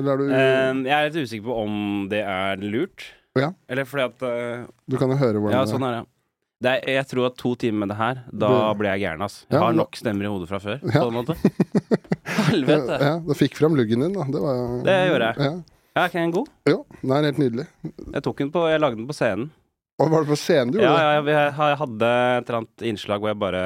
Eller er du Eh, jeg er litt usikker på om det er lurt. Ja. Eller fordi at uh, Du kan jo høre hvordan Ja, sånn er det. det er, jeg tror at to timer med det her, da blir jeg gæren, ass. Jeg Ja, har nok stemmer i hodet fra før, på en måte. Helvete. Ja, du fikk fram luggen din, da. Det, var, Det gjorde jeg. Ja. Ja, er ikke den god? Jo, den er helt nydelig. Jeg tok den på Jeg lagde den på scenen. Og var det på scenen du Ja, gjorde det? ja, jeg, jeg, jeg hadde et eller annet innslag hvor jeg bare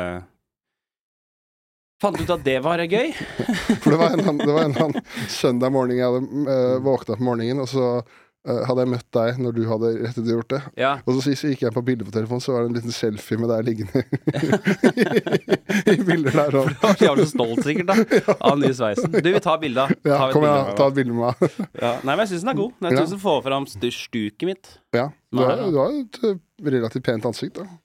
Fant ut at det var gøy. For det var en, annen søndag morgen jeg hadde uh, våkna på morgenen, og så eh, hadde jeg møtt deg når du hadde rettet gjort det. Ja. Og så, så gikk jeg på bildet på telefonen, så var det en liten selfie med deg liggende i bilder der. Og, Jeg var så stolt, sikkert, da, av den nye sveisen. Du, vi tar bilde av. ja, kom igjen, ta et bilde med meg. ja. Nei, men jeg syns den er god. Jeg syns den får fram styrstuket stuket mitt. Ja, du har, du har et eh, relativt pent ansikt, da.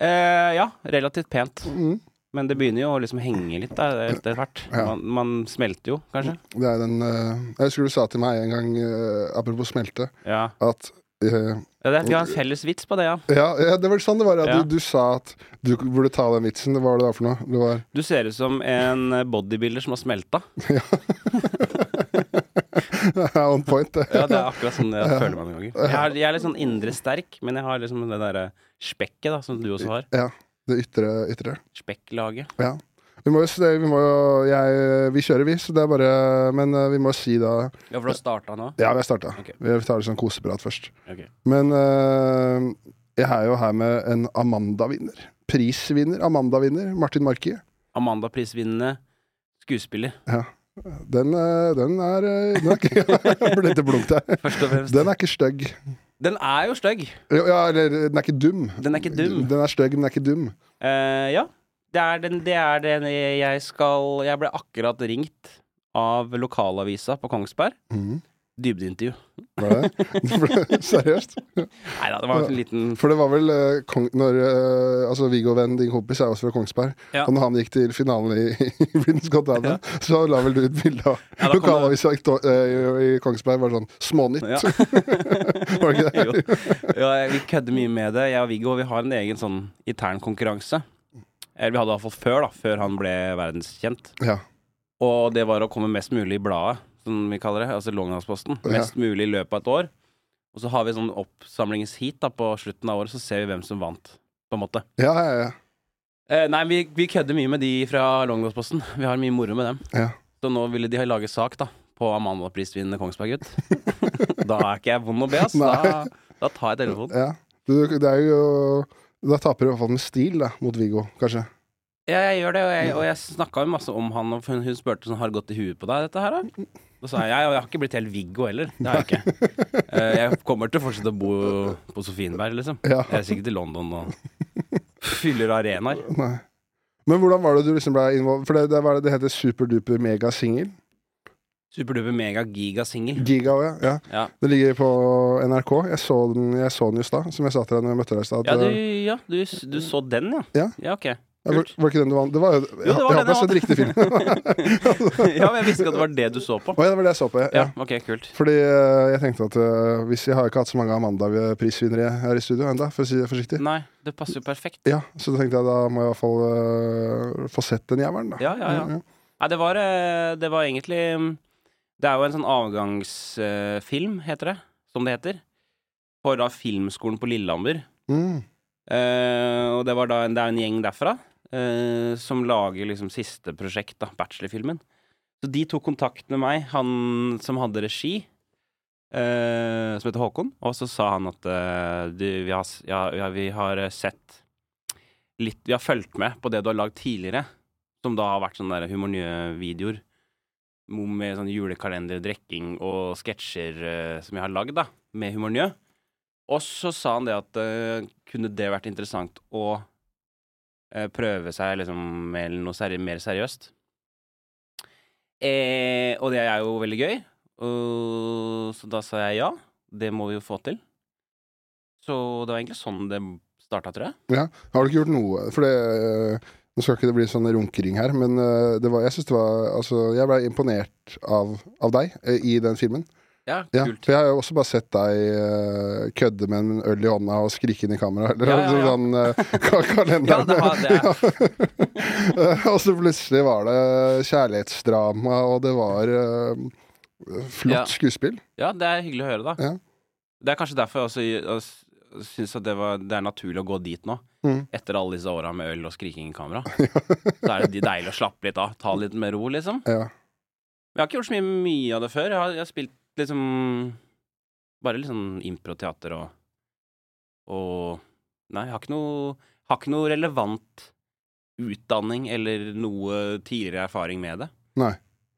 Eh, ja, relativt pent. Mm. Men det begynner jo å liksom henge litt da, etter hvert. Ja. Man, man smelter jo, kanskje. Det er den uh, Jeg husker du sa til meg en gang, uh, apropos smelte, Ja. at uh, Ja, det, vi har en felles vits på det, ja. ja, ja, det var sånn det var. Ja. du, du sa at du burde ta den vitsen. Hva var det da for noe? Det var Du ser ut som en bodybuilder som har smelta. on point, det. Ja, det er akkurat sånn jeg føler meg noen ganger. Jeg, har, jeg er litt sånn indre sterk, men jeg har liksom det derre spekket da, som du også har. Ja, det ytre. ytre. Spekklaget. Ja. Vi må jo, se- vi må jo jeg, Vi kjører, vi, så det er bare Men eh, vi må si da Ja, for du har starta nå? Ja, vi har starta. Okay. Vi tar litt sånn koseprat først. Ok. Men uh, jeg er jo her med en Amanda-vinner. Prisvinner. Amanda-vinner. Martin Marki. Amanda-prisvinnende skuespiller, Ja. Den, eh, den er Den er ikke ble litt blunk der. Den er ikke stygg. Den er jo stygg. Ja, eller den er ikke dum. Den er ikke dum. Den er stygg, men den er ikke dum. Eh, ja. Det er den, det er den jeg skal Jeg ble akkurat ringt av lokalavisa på Kongsberg. Mhm. Dybdeintervju. Var det det? Seriøst? Nei da, det var en liten For det var vel uh, kong, når uh, Altså Viggo Venn, din kompis, er også fra Kongsberg. Ja. Og når han gikk til finalen i, i Britain's Got Talent, så la vel du ut bilde av Ja, lokalavisa i, eh, i, Kongsberg. Var sånn Smånytt. Ja. var det ikke det? jo. Ja, vi kødder mye med det. Jeg og Viggo vi har en egen sånn intern konkurranse. Eller vi hadde iallfall før, da. Før han ble verdenskjent. Ja. Og det var å komme mest mulig i bladet, som vi kaller det. Altså Lågendalsposten. Mest mulig i løpet av et år. Og så har vi sånn oppsamlingsheat da på slutten av året, så ser vi hvem som vant, på en måte. Ja, ja, ja. Eh, nei, vi, vi kødder mye med de fra Lågendalsposten. Vi har mye moro med dem. Ja. Så nå ville de ha laget sak da på Amanda-prisvinnende Kongsberg-gutt. da er ikke jeg vond å be, ass. Da, da tar jeg telefonen. ja. Du, det er jo Da taper du i hvert fall med stil, da, mot Viggo, kanskje. Ja, jeg gjør det, og jeg, og jeg snakka jo masse om han, og hun, hun spurte sånn Har det gått i huet på deg, dette her, da? Da sa jeg jeg, jeg har ikke blitt helt Viggo heller. Det har jeg ikke. Eh, jeg kommer til å fortsette å bo på Sofienberg, liksom. Ja. Jeg er sikkert i London og fyller arenaer. Nei. Men hvordan var det du liksom ble involvert For det, det, var, det heter Superduper Mega Singel. Superduper mega giga singel. Giga òg, ja. ja. Ja. Det ligger på NRK. Jeg så den, jeg så den just da, som jeg sa til deg når jeg møtte deg i stad. Ja, du, ja du, du så den, ja? Ja. Ja, ok. Ja, var, var ikke den du vant? Det var jo det var Jeg den jeg så jeg riktig film. ja, men jeg visste ikke at det var det du så på. Å ja, det var det jeg så på. Ja. Ja, ja. ok, kult. Fordi eh, jeg tenkte at uh, hvis Jeg har ikke hatt så mange Amanda-prisvinnere her i studio ennå, for å si det forsiktig. Nei, det passer jo perfekt. Ja, Så da tenkte jeg da må jeg i hvert fall uh, få sett den jævelen, da. Ja, ja, ja. Nei, det var, det var egentlig Det er jo en sånn avgangsfilm, heter det, som det heter, for da Filmskolen på Lillehammer. Mm. Uh, og det, var da, det er en gjeng derfra som lager liksom siste prosjekt, da, bachelorfilmen. Så de tok kontakt med meg, han som hadde regi, eh, som heter Håkon, og så sa han at eh, du, vi, har, ja, ja, vi har eh, sett litt Vi har fulgt med på det du har lagd tidligere, som da har vært sånne der humornø-videoer med sånn julekalender, drikking og sketsjer eh, som jeg har lagd, da, med humornø. Og så sa han det at eh, kunne det vært interessant å eh, prøve seg liksom med noe seri mer seriøst. Eh, og det er jo veldig gøy. Og, så da sa jeg ja. Det må vi jo få til. Så det var egentlig sånn det starta, tror jeg. Ja. Har du ikke gjort noe For det eh, Nå skal ikke det bli sånn runkering her, men eh, var, jeg syns det var Altså, jeg ble imponert av, av deg eh, i den filmen. Ja, Ja, kult. for jeg har jo også bare sett deg uh, kødde med en øl i hånda og skrike inn i kamera. Eller Ja, ja, sånn uh, kalender. Ja, det var det. Og så plutselig var det kjærlighetsdrama, og det var uh, Flott Ja. skuespill. Ja, det er hyggelig å høre, da. Ja. Det er kanskje derfor jeg også syns at det, var, det er naturlig å gå dit nå. Mm. Etter alle disse åra med øl og skriking i kamera. Så er det deilig å slappe litt av. Ta litt med ro, liksom. Ja. Jeg har ikke gjort så mye, mye av det før. Jeg har, jeg har spilt liksom Bare litt sånn improteater og Og Nei, jeg har ikke noe Har ikke noe relevant utdanning eller noe tidligere erfaring med det. Nei.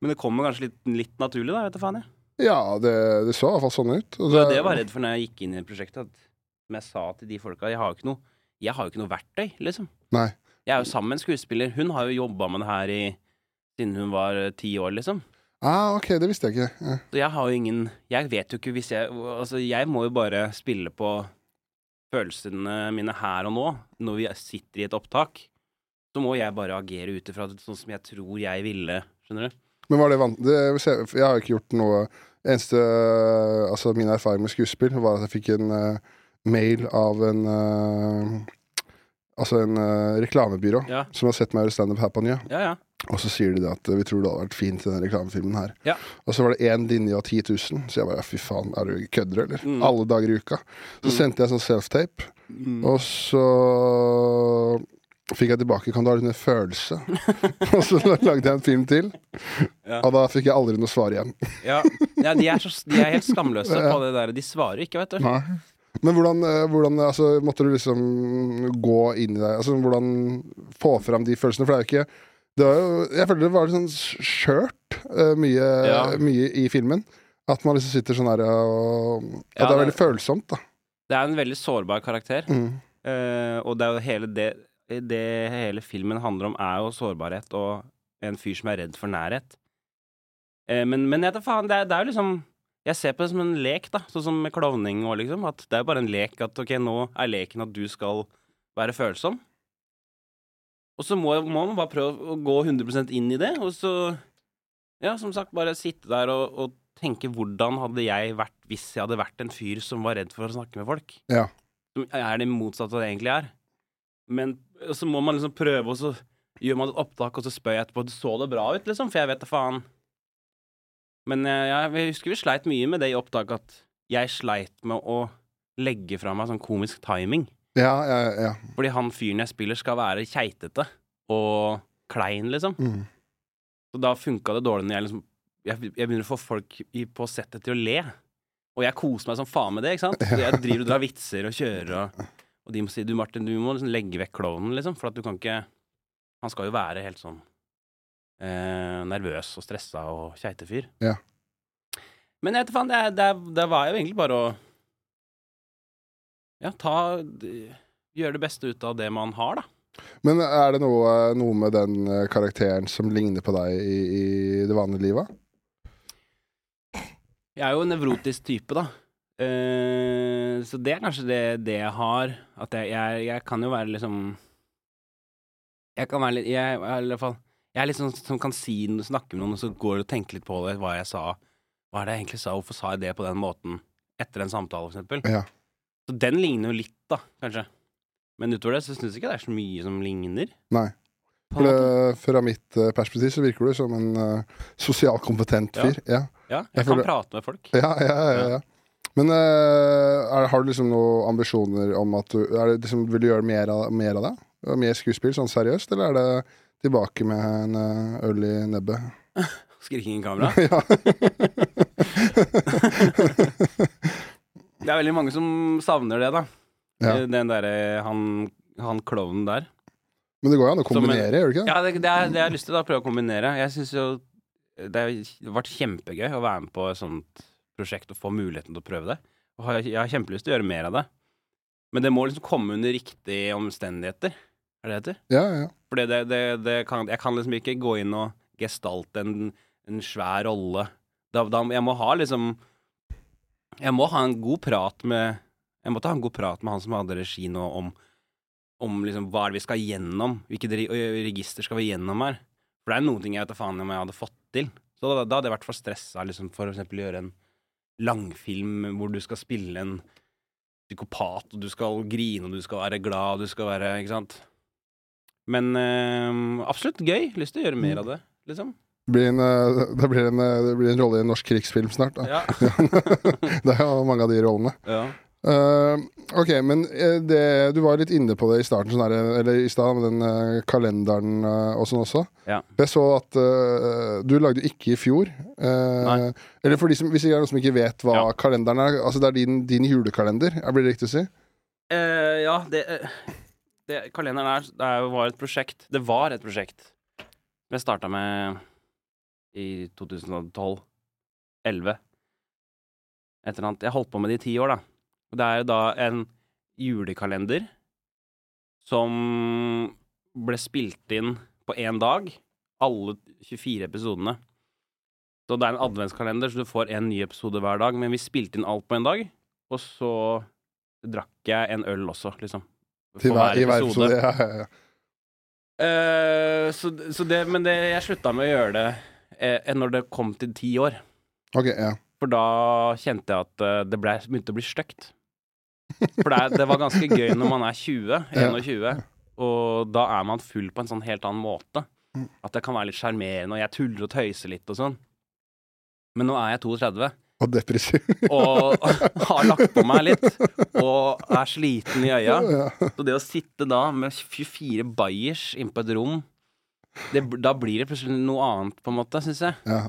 Men det kommer kanskje litt, litt naturlig, da. Vet du faen, jeg. Ja, det, det så i hvert fall sånn ut. Og Det var det jeg var redd for når jeg gikk inn i prosjektet. At, som jeg sa til de folka, jeg har jo ikke noe, jeg har jo ikke noe verktøy, liksom. Nei. Jeg er jo sammen med en skuespiller. Hun har jo jobba med det her i, siden hun var eh, ti år, liksom. Ah, ok, det visste jeg ikke. Ja. Så jeg har jo ingen Jeg vet jo ikke hvis jeg Altså, jeg må jo bare spille på følelsene mine her og nå, når vi sitter i et opptak. Så må jeg bare agere ut ifra sånn som jeg tror jeg ville. Skjønner du? Men var det vant... Det, jeg har jo ikke gjort noe Eneste Altså, min erfaring med skuespill var at jeg fikk en uh, mail av en uh, Altså en uh, reklamebyrå Ja. som har sett meg gjøre standup her på Nye. Ja, ja. Og så sier de det at eh, vi tror det hadde vært fint i den reklamefilmen her. Ja. Og så var det én linje av 10 000, så jeg bare fy faen, er du kødder, eller? Mm. Alle dager i uka. Så Mm. sendte jeg sånn self-tape, Mm. og så fikk jeg tilbake Kan du ha litt mer følelse? og så lagde jeg en film til, Ja. og da fikk jeg aldri noe svar igjen. Ja, ja de, er så, de er helt skamløse på det der. De svarer ikke, vet du. Men hvordan, eh, hvordan altså, måtte du liksom gå inn i det? Altså, hvordan få fram de følelsene? For det er jo ikke det var jo, Jeg føler det var litt sånn skjørt uh, mye, Ja. mye i filmen. At man liksom sitter sånn her og At Ja, det er det- veldig følsomt, da. Det er en veldig sårbar karakter. Mm. Uh, og det er jo hele det Det hele filmen handler om, er jo sårbarhet og en fyr som er redd for nærhet. Uh, men, men jeg vet faen, det er, det er jo liksom Jeg ser på det som en lek, da. Sånn som med klovning og liksom. At det er bare en lek at ok, nå er leken at du skal være følsom. Og så må, må man bare prøve å gå 100% inn i det, og så Ja, som sagt, bare sitte der og, og tenke hvordan hadde jeg vært hvis jeg hadde vært en fyr som var redd for å snakke med folk? Ja. Som er det motsatte av det egentlig er. Men så må man liksom prøve, og så gjør man et opptak, og så spør jeg etterpå Så det bra ut, liksom? For jeg vet da faen. Men eh, jeg, jeg husker vi sleit mye med det i opptak, at jeg sleit med å legge fra meg sånn komisk timing. Ja, ja, ja. Fordi han fyren jeg spiller, skal være keitete og klein, liksom. Mm. Så da funka det dårlig når jeg liksom jeg, jeg begynner å få folk i, på settet til å le. Og jeg koser meg som faen med det, ikke sant. Så jeg driver og drar vitser og kjører og Og de må si du Martin, du må liksom legge vekk klovnen, liksom. For at du kan ikke Han skal jo være helt sånn eh, nervøs og stressa og keitefyr. Ja. Men jeg vet faen, det, var var jo egentlig bare å Ja, ta Gjøre det beste ut av det man har, da. Men er det noe, noe med den eh, karakteren som ligner på deg i, i det vanlige livet? Jeg er jo en nevrotisk type, da. Uh, så det er kanskje det, det jeg har. At jeg, jeg, jeg kan jo være liksom Jeg kan være litt Jeg, i hvert fall Jeg er litt sånn som kan si snakke med noen, og så går du og tenker litt på det, hva jeg sa. Hva er det jeg egentlig sa? Hvorfor sa jeg det på den måten? Etter en samtale, for eksempel. Ja. Så den ligner jo litt, da, kanskje. Men utover det så syns jeg ikke det er så mye som ligner. Nei. For det, fra mitt eh, perspektiv så virker du som en uh, sosialkompetent Ja. fyr. Ja. Ja, jeg jeg kan føler- prate med folk. Ja, ja, ja, ja. Men uh, er, har du liksom noen ambisjoner om at du det liksom, Vil du gjøre mer av, mer av det? Mer skuespill, sånn seriøst, eller er det tilbake med en eh, øl i nebbet? Skriking i kamera. ja. Det er veldig mange som savner det, da. ja. Den derre han, han klovnen der. Men det går jo an å kombinere, gjør det ikke? Ja, det, det, er, det har jeg lyst til da, prøve å kombinere. Jeg syns jo det har vært kjempegøy å være med på et sånt prosjekt og få muligheten til å prøve det. Og jeg har kjempelyst til å gjøre mer av det. Men det må liksom komme under riktige omstendigheter. Er det det heter? Ja, ja. For det, det, det kan, jeg kan liksom ikke gå inn og gestalte en, en svær rolle. Da, da, jeg må ha liksom Jeg må ha en god prat med Jeg måtte ha en god prat med han som hadde regi nå, om, om liksom hva er det vi skal gjennom. Hvilket register skal vi gjennom her? For det er noen ting jeg vet da faen om jeg hadde fått til. Så da, da hadde jeg vært for stressa liksom, for eksempel å gjøre en langfilm hvor du skal spille en psykopat, og du skal grine, og du skal være glad, og du skal være Ikke sant? Men øh, absolutt gøy. Lyst til å gjøre mer av det, liksom. Blir en, eh, det blir en, eh, det blir en rolle i en norsk krigsfilm snart. Da. Ja. Det er jo mange av de rollene. ja. Uh, ok, men det, du var litt inne på det i starten, sånn her, eller i stad, med den kalenderen og sånn også. Ja. Jeg så at uh, du lagde jo ikke i fjor. Uh, eller for de som, hvis det er noen som ikke vet hva kalenderen er. Altså Det er din, din julekalender, er- blir det riktig å si? Ja, det, det Kalenderen er, det var et prosjekt. Det var et prosjekt jeg starta med i 2012. 11. Et eller annet. Jeg holdt på med det i ti år, da. Og Det er jo da en julekalender som ble spilt inn på én dag. Alle 24 episodene. Så det er en adventskalender, så du får en ny episode hver dag. Men vi spilte inn alt på en dag, og så drakk jeg en øl også, liksom. Til hver, hver, hver episode. Ja, ja, ja. Uh, så, så det, men det, jeg slutta med å gjøre det eh, når det kom til ti år. Ok, ja. For da kjente jeg at eh, det ble, begynte å bli stygt. For det, det var ganske gøy når man er 20, 21, og da er man full på en sånn helt annen måte. At det kan være litt sjarmerende, og jeg tuller og tøyser litt og sånn. Men nå er jeg 32 Og depressiv. og har lagt på meg litt, og er sliten i øya. Så det å sitte da med 24 bayers inne på et rom, det, da blir det plutselig noe annet, på en måte, syns jeg. Ja.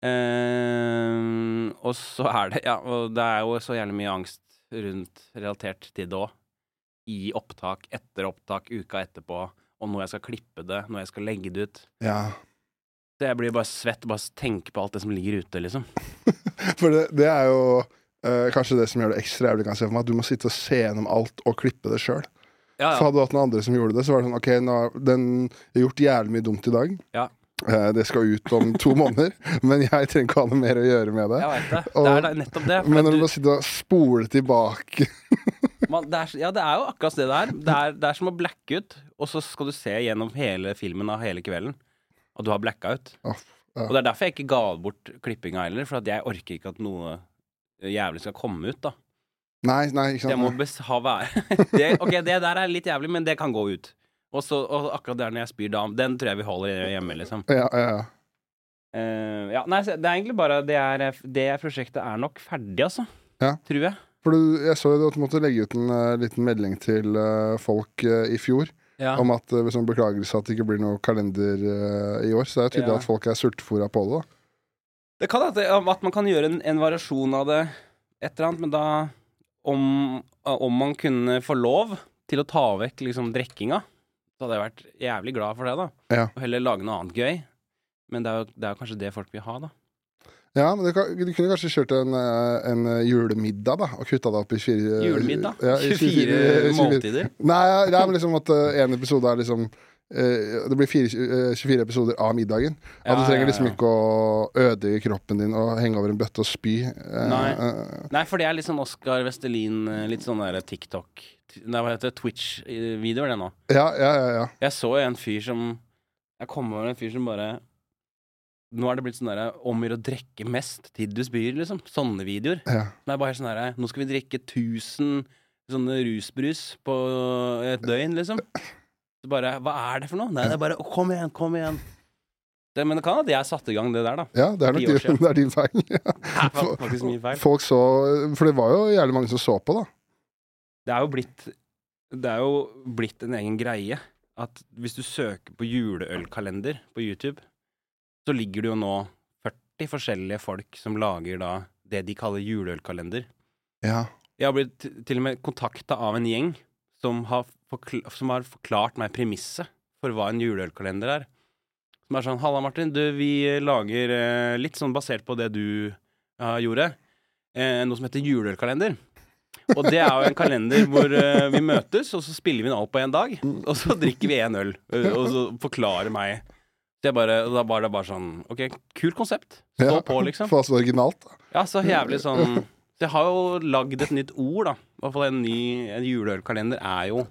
Uh, og så er det Ja, og det er jo så jævlig mye angst rundt relatert til det òg. I opptak, etter opptak, uka etterpå, og når jeg skal klippe det, når jeg skal legge det ut. ja. Så jeg blir bare svett bare tenker på alt det som ligger ute, liksom. For det, det er jo uh, kanskje det som gjør det ekstra jævlig, kan jeg se for meg. At du må sitte og se gjennom alt og klippe det sjøl. Ja, For hadde du hatt noen andre som gjorde det, så var det sånn OK, nå har den jeg har gjort jævlig mye dumt i dag. Ja. Eh, det skal ut om to måneder, men jeg trenger ikke ha noe mer å gjøre med det. Jeg vet det. Det er da nettopp det. for Men når du du- må sitte og spole tilbake Man, det er, ja, det er jo akkurat det der. Det er, det er som å blacke ut, og så skal du se gjennom hele filmen av hele kvelden. Og du har blacka ut. Å, ja. Og det er derfor jeg ikke ga bort klippinga heller, for at jeg orker ikke at noe jævlig skal komme ut, da. Nei, nei, ikke Det må sant. ha være det, Ok, det der er litt jævlig, men det kan gå ut. Og så og akkurat der når jeg spyr dam, den tror jeg vi holder hjemme, liksom. Ja, ja, ja. Uh, ja, nei, det er egentlig bare Det, er, det prosjektet er nok ferdig, altså. Ja. Tror jeg. For du, jeg så jo at du måtte legge ut en uh, liten melding til uh, folk i fjor Ja. om at uh, sånn beklagelse at det ikke blir noe kalender i år. Så det er jo tydelig Ja. at folk er sultefòra på det. da Det kan at, at man kan gjøre en, en variasjon av det et eller annet, men da om, om man kunne få lov til å ta vekk liksom drikkinga, så hadde jeg vært jævlig glad for det, da. Ja. Og heller lage noe annet gøy. Men det er jo det er kanskje det folk vil ha, da. Ja, men du, kunne kanskje kjørt en, eh, en eh, julemiddag, da, og kutta det opp i fire Julemiddag? Ja, i 24 24 måltider? Nei, ja, men liksom at eh, en episode er liksom Det blir fire, eh, 24 episoder av middagen. At du trenger liksom ja. ikke å ødelegge kroppen din og henge over en bøtte og spy. Eh, Nei. eh, Nei, for det er litt sånn Oskar Vestelin, eh, litt sånn der TikTok Nei, hva heter det? Twitch-videoer, det nå. ja, ja, ja, ja. Jeg så en fyr som Jeg kom over en fyr som bare Nå er det blitt sånn derre om å gjøre å drikke mest til du spyr, liksom. Sånne videoer. ja. Det er bare sånn derre Nå skal vi drikke 1000 sånne rusbrus på et døgn, liksom. Så bare Hva er det for noe? Nei, det er bare Kom igjen, kom igjen. Det, men det kan at jeg satte i gang det der, da. ja det, er nok din, det er din feil. Ja. Faktisk min feil. Folk så For det var jo jævlig mange som så på, da. Det er jo blitt Det er jo blitt en egen greie at hvis du søker på juleølkalender på YouTube, så ligger det jo nå 40 forskjellige folk som lager da det de kaller juleølkalender. Ja. Jeg har blitt til og med kontakta av en gjeng som har, som har forklart meg premisset for hva en juleølkalender er. Som er sånn 'Halla, Martin. Du, vi lager eh, litt sånn basert på det du eh, gjorde, eh, noe som heter juleølkalender'. Og det er jo en kalender hvor eh, vi møtes, og så spiller vi inn alt på én dag. Og så drikker vi én øl, eh, og så forklarer meg det bare, Da var det bare sånn OK, kult konsept. Stå Ja. på, liksom. For så originalt. Ja, så jævlig sånn Så jeg har jo lagd et nytt ord, da. I hvert fall en ny en juleølkalender er jo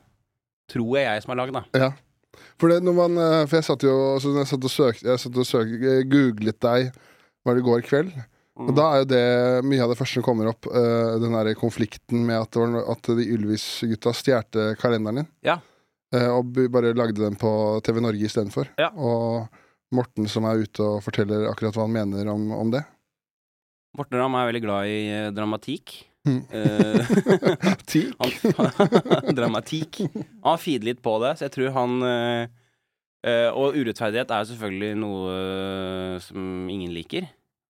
Tror jeg jeg som har lagd, da. Ja. For det man eh, For jeg satt jo altså, jeg satt og søkte Jeg satt og søkte, eh, googlet deg Var det i går kveld? Og da er jo det mye av det første som kommer opp, uh, den der konflikten med at, at de Ylvis-gutta stjerte kalenderen din. Ja. Uh, og bare lagde den på TV Norge istedenfor. Ja. Og Morten som er ute og forteller akkurat hva han mener om, om det. Morten Ramm er veldig glad i dramatikk. Mm. Eh, han, dramatikk. Han feeder litt på det, så jeg tror han eh, eh, Og urettferdighet er selvfølgelig noe som ingen liker.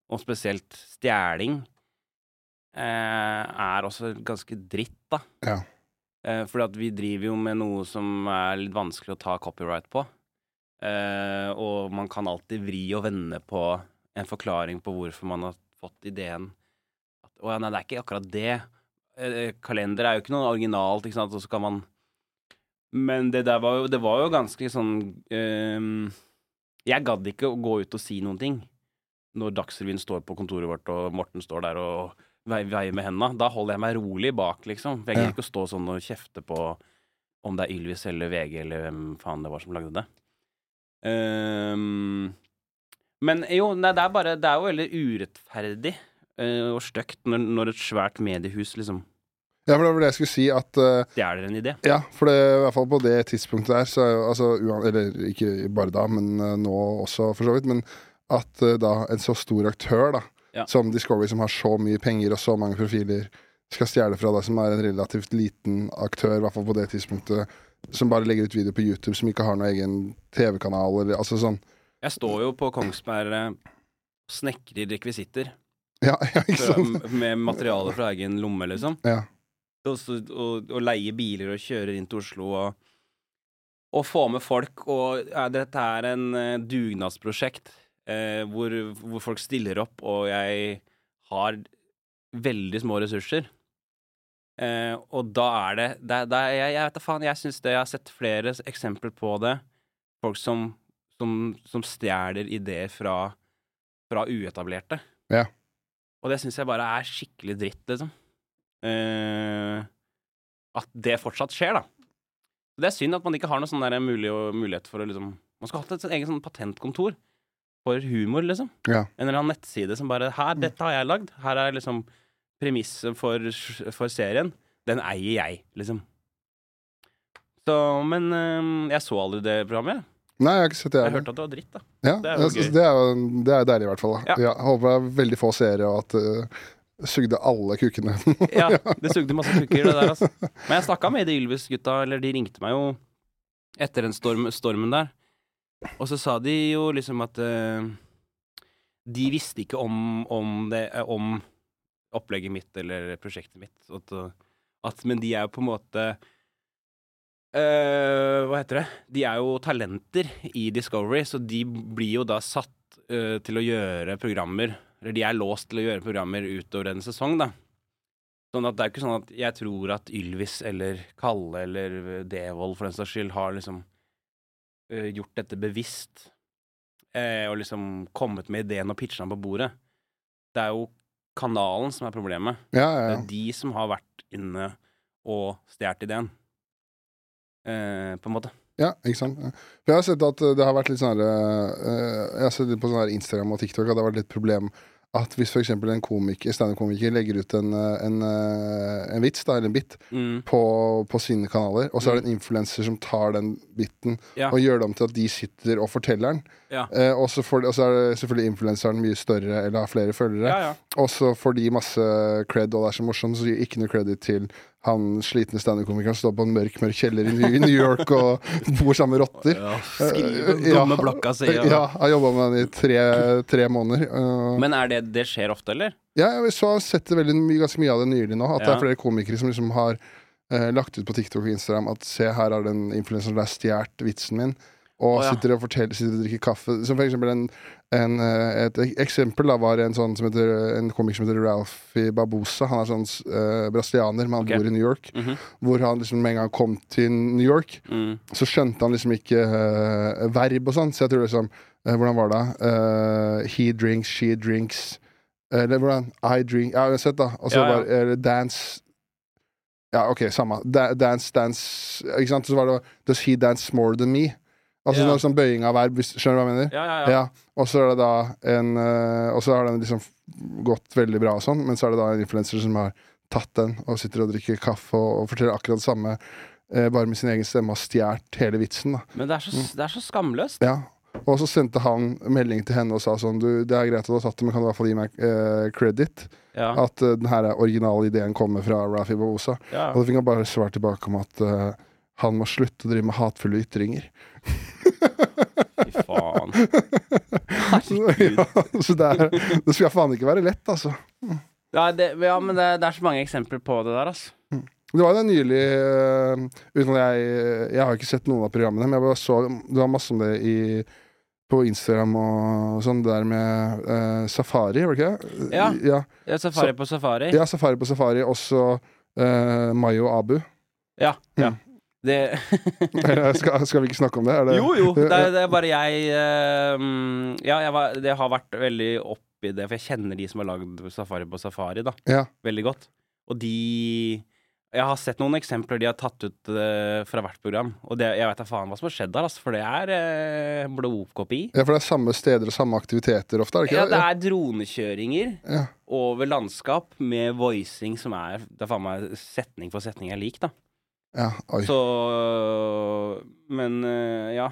Og spesielt stjeling eh, er også ganske dritt, da. Ja. Eh, fordi at vi driver jo med noe som er litt vanskelig å ta copyright på. Eh, og man kan alltid vri og vende på en forklaring på hvorfor man har fått ideen. Å ja, nei, det er ikke akkurat det. Eh, kalender er jo ikke noe originalt, ikke sant, og så kan man Men det der var jo, det var jo ganske sånn um, Jeg gadd ikke å gå ut og si noen ting når Dagsrevyen står på kontoret vårt, og Morten står der og veier med henda. Da holder jeg meg rolig bak, liksom. For jeg gidder ikke å stå sånn og kjefte på om det er Ylvis eller VG eller hvem faen det var som lagde det. Um, men jo, nei, det er bare Det er jo veldig urettferdig eh, og stygt når, når et svært mediehus liksom Ja, for det var det jeg skulle si, at uh, Det er dere en idé. Ja, for det, i hvert fall på det tidspunktet der, så er jo altså Eller ikke bare da, men uh, nå også, for så vidt. Men at uh, da en så stor aktør da Ja. som Discovery, som har så mye penger og så mange profiler, skal stjele fra deg, som er en relativt liten aktør, i hvert fall på det tidspunktet, som bare legger ut video på YouTube, som ikke har noen egen TV-kanal, eller altså sånn Jeg står jo på Kongsberg eh, og snekrer rekvisitter Ja, ja sant? med materiale fra egen lomme, liksom. Ja. Også, og, og leie biler og kjøre inn til Oslo og, og få med folk. Og ja, dette er en uh, dugnadsprosjekt uh, hvor, hvor folk stiller opp, og jeg har veldig små ressurser. Uh, og da er det, det, det jeg, jeg vet da faen, jeg syns det Jeg har sett flere eksempler på det. Folk som, som, som stjeler ideer fra, fra uetablerte. Ja. Og det syns jeg bare er skikkelig dritt, liksom. Uh, at det fortsatt skjer, da. Det er synd at man ikke har noe sånn mulig, mulighet for å liksom Man skulle hatt et sånn eget sånn patentkontor for humor, liksom. Ja. En eller annen nettside som bare Her, dette har jeg lagd. Her er liksom premisset for, for serien. Den eier jeg, liksom. Så Men uh, jeg så aldri det programmet. Nei, jeg har ikke sett det. Jeg hørte at det var dritt, da. Ja, Det er jo gøy. det er jo det er deilig, i hvert fall. Da. Ja. Ja. håper det er veldig få seere, og at det sugde alle kukkene. Ja, det sugde masse kukker, det der, altså. Men jeg snakka med de Ylvis-gutta, eller de ringte meg jo etter den storm, stormen der. Og så sa de jo liksom at eh, de visste ikke om, om det eh, Om opplegget mitt eller prosjektet mitt. At, at, men de er jo på en måte eh, Hva heter det? De er jo talenter i Discovery, så de blir jo da satt uh, til å gjøre programmer Eller de er låst til å gjøre programmer utover en sesong, da. Sånn at det er ikke sånn at jeg tror at Ylvis eller Kalle eller Devold for den saks skyld har liksom uh, gjort dette bevisst. og liksom kommet med ideen og pitcha den på bordet. Det er jo kanalen som er problemet. Ja, Det ja, er de som har vært inne og stjålet ideen. Eh, på en måte. ja, ikke sant. For jeg har sett at det har vært litt sånn eh, Jeg har sett på sånn her Instagram og TikTok at det har vært litt problem at hvis f.eks. en komiker, standup-komiker legger ut en, eh, en, eh, en vits, da, eller en bit, Mm, på, på sine kanaler, og så er det en influenser som tar den biten ja. og gjør det om til at de sitter og forteller den. Ja. Eh, og, så får, og så er det selvfølgelig influenseren mye større eller har flere følgere. ja, ja. Og så får de masse cred, og det er så morsomt, så gir ikke noe credit til han slitne standup-komikeren står på en mørk, mørk kjeller i New- York og bor sammen med rotter. ja skriver Eh, ja. blokka si. Ja, har jobba med den i tre, tre måneder. Eh, Men er det det skjer ofte, eller? ja, jeg så har sett veldig, ganske mye av det nylig nå. At det er flere komikere som liksom har eh, lagt ut på TikTok og Instagram at se, her har den influenseren der stjålet vitsen min. Og oh, ja. sitter og forteller, sitter og drikker kaffe. Som for eksempel en, en, eh, et eksempel da var en sånn som heter En komiker som heter Ralphie Babosa. Han er sånn uh, brasilianer, men han okay. bor i New York. Mhm. Hvor han liksom med en gang kom til New York, Mm. så skjønte han liksom ikke uh, verb og sånn. Så jeg tror liksom uh, Hvordan var det? He drinks, she drinks Eller hvordan? I drink Ja, uansett, da. Og så Ja, ja. var eller dance Ja, OK, samme. Da, dance, dance Ikke sant? Så var det Does he dance more than me? Altså Ja. sånn bøying av verb, skjønner du hva jeg mener? Ja, ja, ja. Ja. Og så er det da en eh, Og så har den liksom gått veldig bra og sånn, men så er det da en influenser som har tatt den og sitter og drikker kaffe og, og forteller akkurat det samme, eh, bare med sin egen stemme og stjålet hele vitsen, da. Men det er, så, det er så skamløst. Ja. Og så sendte han melding til henne og sa sånn Du, det er greit at du har tatt det, men kan du i hvert fall gi meg eh, credit? Ja. At uh, den her originale ideen kommer fra Rafi Babosa. ja. Og da fikk han bare svar tilbake om at eh, han må slutte å drive med hatefulle ytringer. Fy faen. Så, ja, så det, er, det skal faen ikke være lett, altså. Ja, det, ja men det, det er så mange eksempler på det der, altså. Det var jo nylig øh, Uten at jeg Jeg har ikke sett noen av programmene, men jeg bare så Det var masse om det i, på Instagram og sånn, det der med uh, safari, var det ikke det? Ja. ja. Ja, Safari på safari. Ja, safari på safari. Også uh, Mayo Abu. Ja. ja. Det skal, skal vi ikke snakke om det? Det Jo, jo. Det er, det er bare jeg mm, Ja, jeg var, det har vært veldig oppi det, for jeg kjenner de som har lagd Safari på safari, da. Ja. Veldig godt. Og de Jeg har sett noen eksempler de har tatt ut uh, fra hvert program, og det, jeg vet da faen hva som har skjedd der, altså, for det er uh, blodkopi. ja, for det er samme steder og samme aktiviteter ofte, er det ikke Ja, det er dronekjøringer Ja. over landskap med voicing som er Det er faen meg setning for setning er lik, da. Ja, oi. Så Men eh, ja.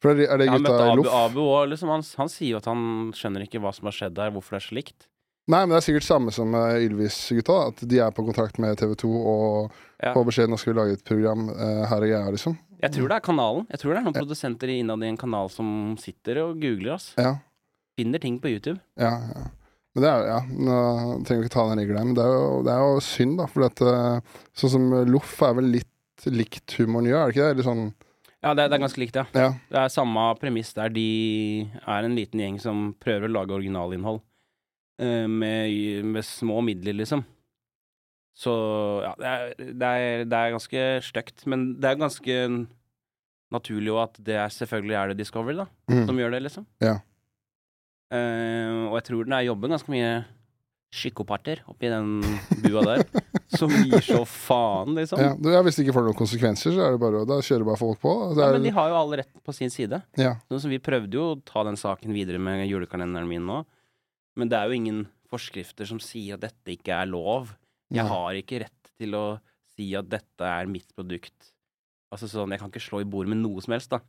For er det, er det gutta i Abu, Loff? Abu og liksom, han, han sier jo at han skjønner ikke hva som har skjedd der, hvorfor det er så likt. Nei, men det er sikkert samme som uh, Ylvis-gutta. At de er på kontrakt med TV 2 og Ja. får beskjed nå skal vi lage et program uh, her og greia, liksom. Jeg tror det er kanalen. Jeg tror det er noen produsenter innad i en kanal som sitter og googler oss. Ja, Finner ting på YouTube. ja, ja. Men det er jo, ja, nå trenger vi ikke ta den regelen, men det er jo, det er jo synd, da. For at, uh, sånn som Loff er vel litt likt humoren gjør, er det ikke det? Eller sånn Ja, det, det er ganske likt, ja. Ja. Det er samme premiss der. De er en liten gjeng som prøver å lage originalinnhold eh, med, med små midler, liksom. Så ja, det er, det er, det er ganske stygt. Men det er ganske naturlig jo at det er selvfølgelig er det Discovery, da, Mm. som gjør det, liksom. Ja. Uh, og jeg tror den er jobben ganske mye psykopater oppi den bua der, som gir så faen, liksom. Ja, du, ja, Hvis det ikke får noen konsekvenser, så er det bare, da kjører bare folk på. Det Ja, er, men de har jo alle rett på sin side. ja, Så, som Vi prøvde jo å ta den saken videre med julekalenderen min nå, men det er jo ingen forskrifter som sier at dette ikke er lov. Jeg Nei. har ikke rett til å si at dette er mitt produkt. Altså sånn, Jeg kan ikke slå i bordet med noe som helst, da.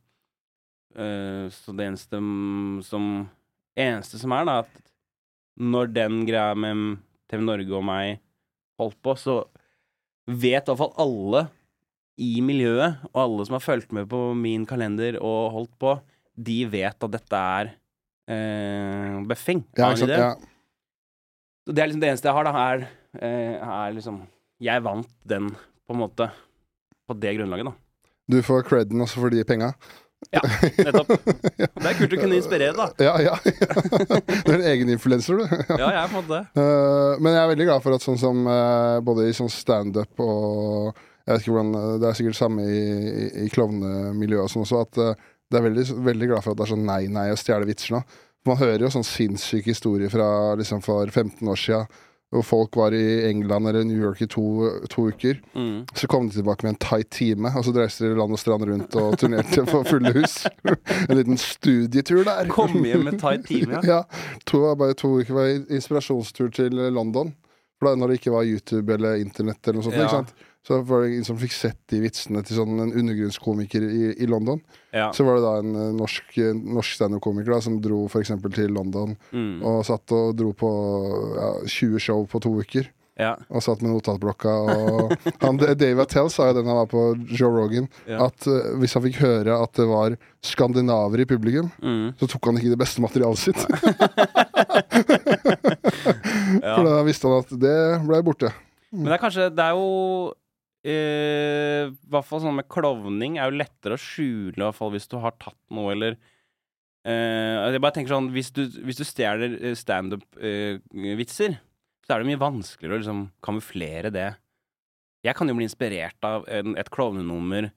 Uh, så det eneste som Eneste som er, da, at når den greia med TV Norge og meg holdt på, så vet i hvert fall alle i miljøet, og alle som har fulgt med på min kalender og holdt på, de vet at dette er eh, bøffing. ja, ikke sant? Ja. Så det er liksom det eneste jeg har, da, er, eh, er liksom Jeg vant den, på en måte, på det grunnlaget, da. Du får creden også for de penga. Nettopp. Det er kult å kunne inspirere, da. Ja, ja. du er en egen influenser, du. Ja, jeg er på en måte det. Eh, men jeg er veldig glad for at sånn som eh, både i sånn standup og jeg vet ikke hvordan, eh, Det er sikkert samme i, i, i klovnemiljøet og sånn også, at det er veldig, veldig glad for at det er sånn nei-nei å stjele vitser nå. Man hører jo sånn sinnssyke historier fra liksom for 15 år sia, hvor folk var i England eller New York i to, to uker. Mm. Så kom de tilbake med en tight time, og så reiste de land og strand rundt og turnerte for fulle hus. en liten studietur der. Kom hjem med tight time, ja. Ja, to, bare to uker var inspirasjonstur til London. For da når det ikke var YouTube eller internett eller noe sånt, Ja. ikke sant? Så var det en som fikk sett de vitsene til sånn en undergrunnskomiker i, i London. ja. Så var det da en eh, norsk, eh, norsk standup-komiker som dro eksempel til London Mm. og satt og dro på ja, 20 show på to uker. ja. Og satt med notatblokka. Og han, Dave Attell sa jo den han var på Joe Rogan, at uh, hvis han fikk høre at det var skandinaver i publikum, Mm. så tok han ikke det beste materialet sitt. ja. For da visste han at det ble borte. Men det er kanskje Det er jo eh, I hvert fall sånn med klovning er jo lettere å skjule, i hvert fall hvis du har tatt noe, eller uh, Jeg bare tenker sånn Hvis du, hvis du stjeler eh, standup-vitser, så er det mye vanskeligere å liksom kamuflere det. Jeg kan jo bli inspirert av en, et klovnenummer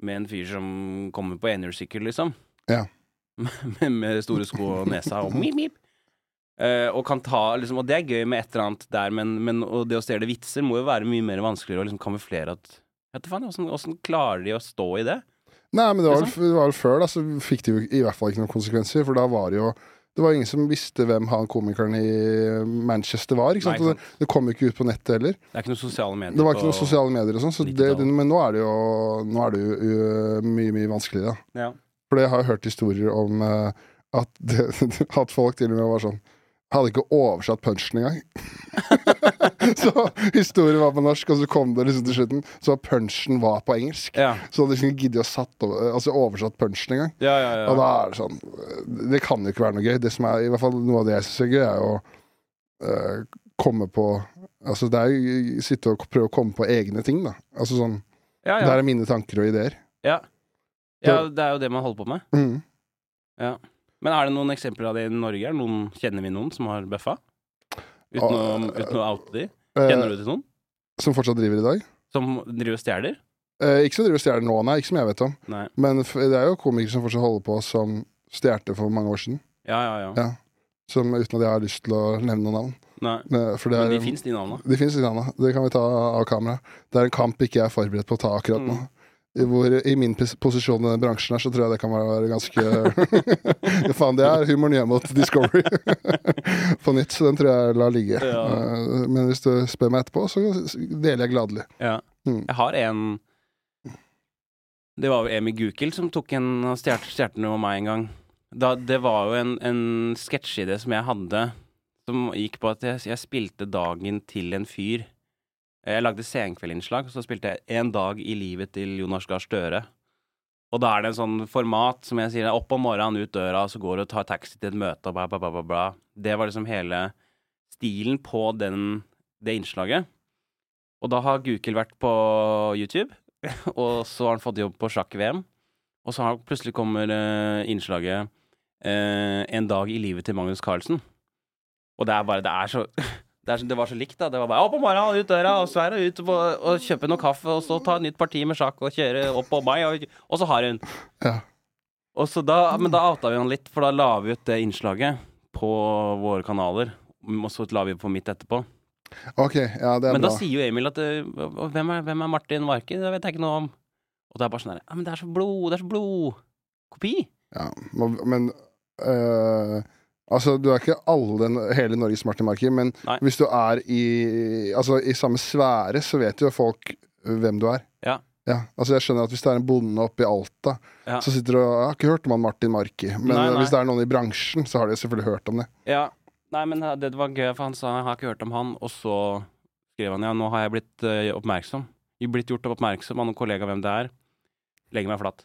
med en fyr som kommer på enhjulssykkel, liksom. Ja. med, med store sko og nesa og mip, mip. Eh, og kan ta liksom, Og det er gøy med et eller annet der, men, men og det å stjele vitser må jo være mye mer vanskeligere å liksom kamuflere at Vet du faen, åssen, klarer de å stå i det? Nei, men det var, det var vel før, da, så fikk det jo i hvert fall ikke noen konsekvenser. For da var det jo Det var ingen som visste hvem han komikeren i Manchester var. Ikke sant? Nei, Og det, det kom jo ikke ut på nettet heller. Det er ikke noen sosiale medier. Det var ikke noen sosiale medier og sånn, så det, det, men nå er det jo, er det jo uh, mye, mye vanskeligere. Ja. For jeg har hørt historier om uh, at, det, at folk til og med var sånn Hadde ikke oversatt punchen engang. så historien var på norsk, og så kom det liksom til slutten. Så punchen var på engelsk. Ja, Så hadde liksom giddet å satt over, altså oversatt punchen engang. ja, ja. Og da er det sånn Det kan jo ikke være noe gøy. Det som er, i hvert fall Noe av det jeg syns er gøy, er å øh, komme på Altså det er jo sitte og prøve å komme på egne ting, da. Altså sånn ja, Det Der er mine tanker og ideer. ja. ja, det er jo det man holder på med. Mm. Ja. Men er det noen eksempler av det i Norge? Er det noen, kjenner vi noen som har bøffa? Uten, å, Ah, uten å oute de? Eh, Kjenner du til noen som fortsatt driver i dag. som driver og stjeler? Eh, ikke som driver og stjeler nå, nei. Ikke som jeg vet om. Nei. Men det er jo komikere som fortsatt holder på, som stjerte for mange år siden. Ja, ja, ja. Ja. Som Uten at jeg har lyst til å nevne noen navn. Nei. Men, for det Men er, de fins, de navna. De fins de navna. Det kan vi ta av kamera. Det er en kamp ikke jeg er forberedt på å ta akkurat nå. Mm. Hvor, I min pos- posisjon i denne bransjen her, så tror jeg det kan være ganske Faen, det er humoren hjemme mot Discovery. på nytt, så den tror jeg lar ligge. Ja. Eh, Men hvis du spør meg etterpå, så deler jeg gladelig. Ja. Mm. Jeg har en Det var jo Emi Gukild som tok en stjal- stjal meg en gang. Da, det var jo en, en sketsjidé som jeg hadde, som gikk på at jeg, jeg spilte dagen til en fyr. Jeg lagde senkveldinnslag, så spilte jeg En dag i livet til Jonas Gahr Støre. Og da er det en sånn format som jeg sier, opp om morgenen, ut døra, og så går du og tar taxi til et møte, og bla, bla, bla, bla. Det var liksom hele stilen på den, det innslaget. Og da har Gukild vært på YouTube, og så har han fått jobb på sjakk-VM. Og så har plutselig kommer uh, innslaget uh, 'En dag i livet til Magnus Carlsen'. Og det er bare Det er så det, er, det var så likt, da. Det var bare opp om morgenen, ut døra, og så er hun ut og, og kjøpe noe kaffe, og så ta et nytt parti med sjakk og kjøre opp på meg, og, og så har hun. Ja. Da, men da outa vi han litt, for da la vi ut det innslaget på våre kanaler. Og så la vi på mitt etterpå. Ok, ja, det er Men da sier jo Emil at hvem, er, hvem er Martin Marki? Det vet jeg ikke noe om. Og det er bare sånn herre men det er så blod, det er så blodkopi. Ja, men- men øh, Altså, du er ikke alle hele Norges Martin Marki, men Nei. hvis du er i Altså, i samme sfære, så vet jo folk hvem du er. Ja. Ja, altså jeg skjønner at Hvis det er en bonde oppe i Alta, Ja. så sitter du og Jeg har ikke hørt om han Martin Marki, men Nei, nei. hvis det er noen i bransjen, så har de selvfølgelig hørt om det. Ja. Nei, men eh, det var gøy, for han sa jeg har ikke hørt om han, og så skrev han ja, nå har jeg blitt uh, oppmerksom. Jeg blitt gjort oppmerksom av noen kollegaer hvem det er. Legger meg flatt.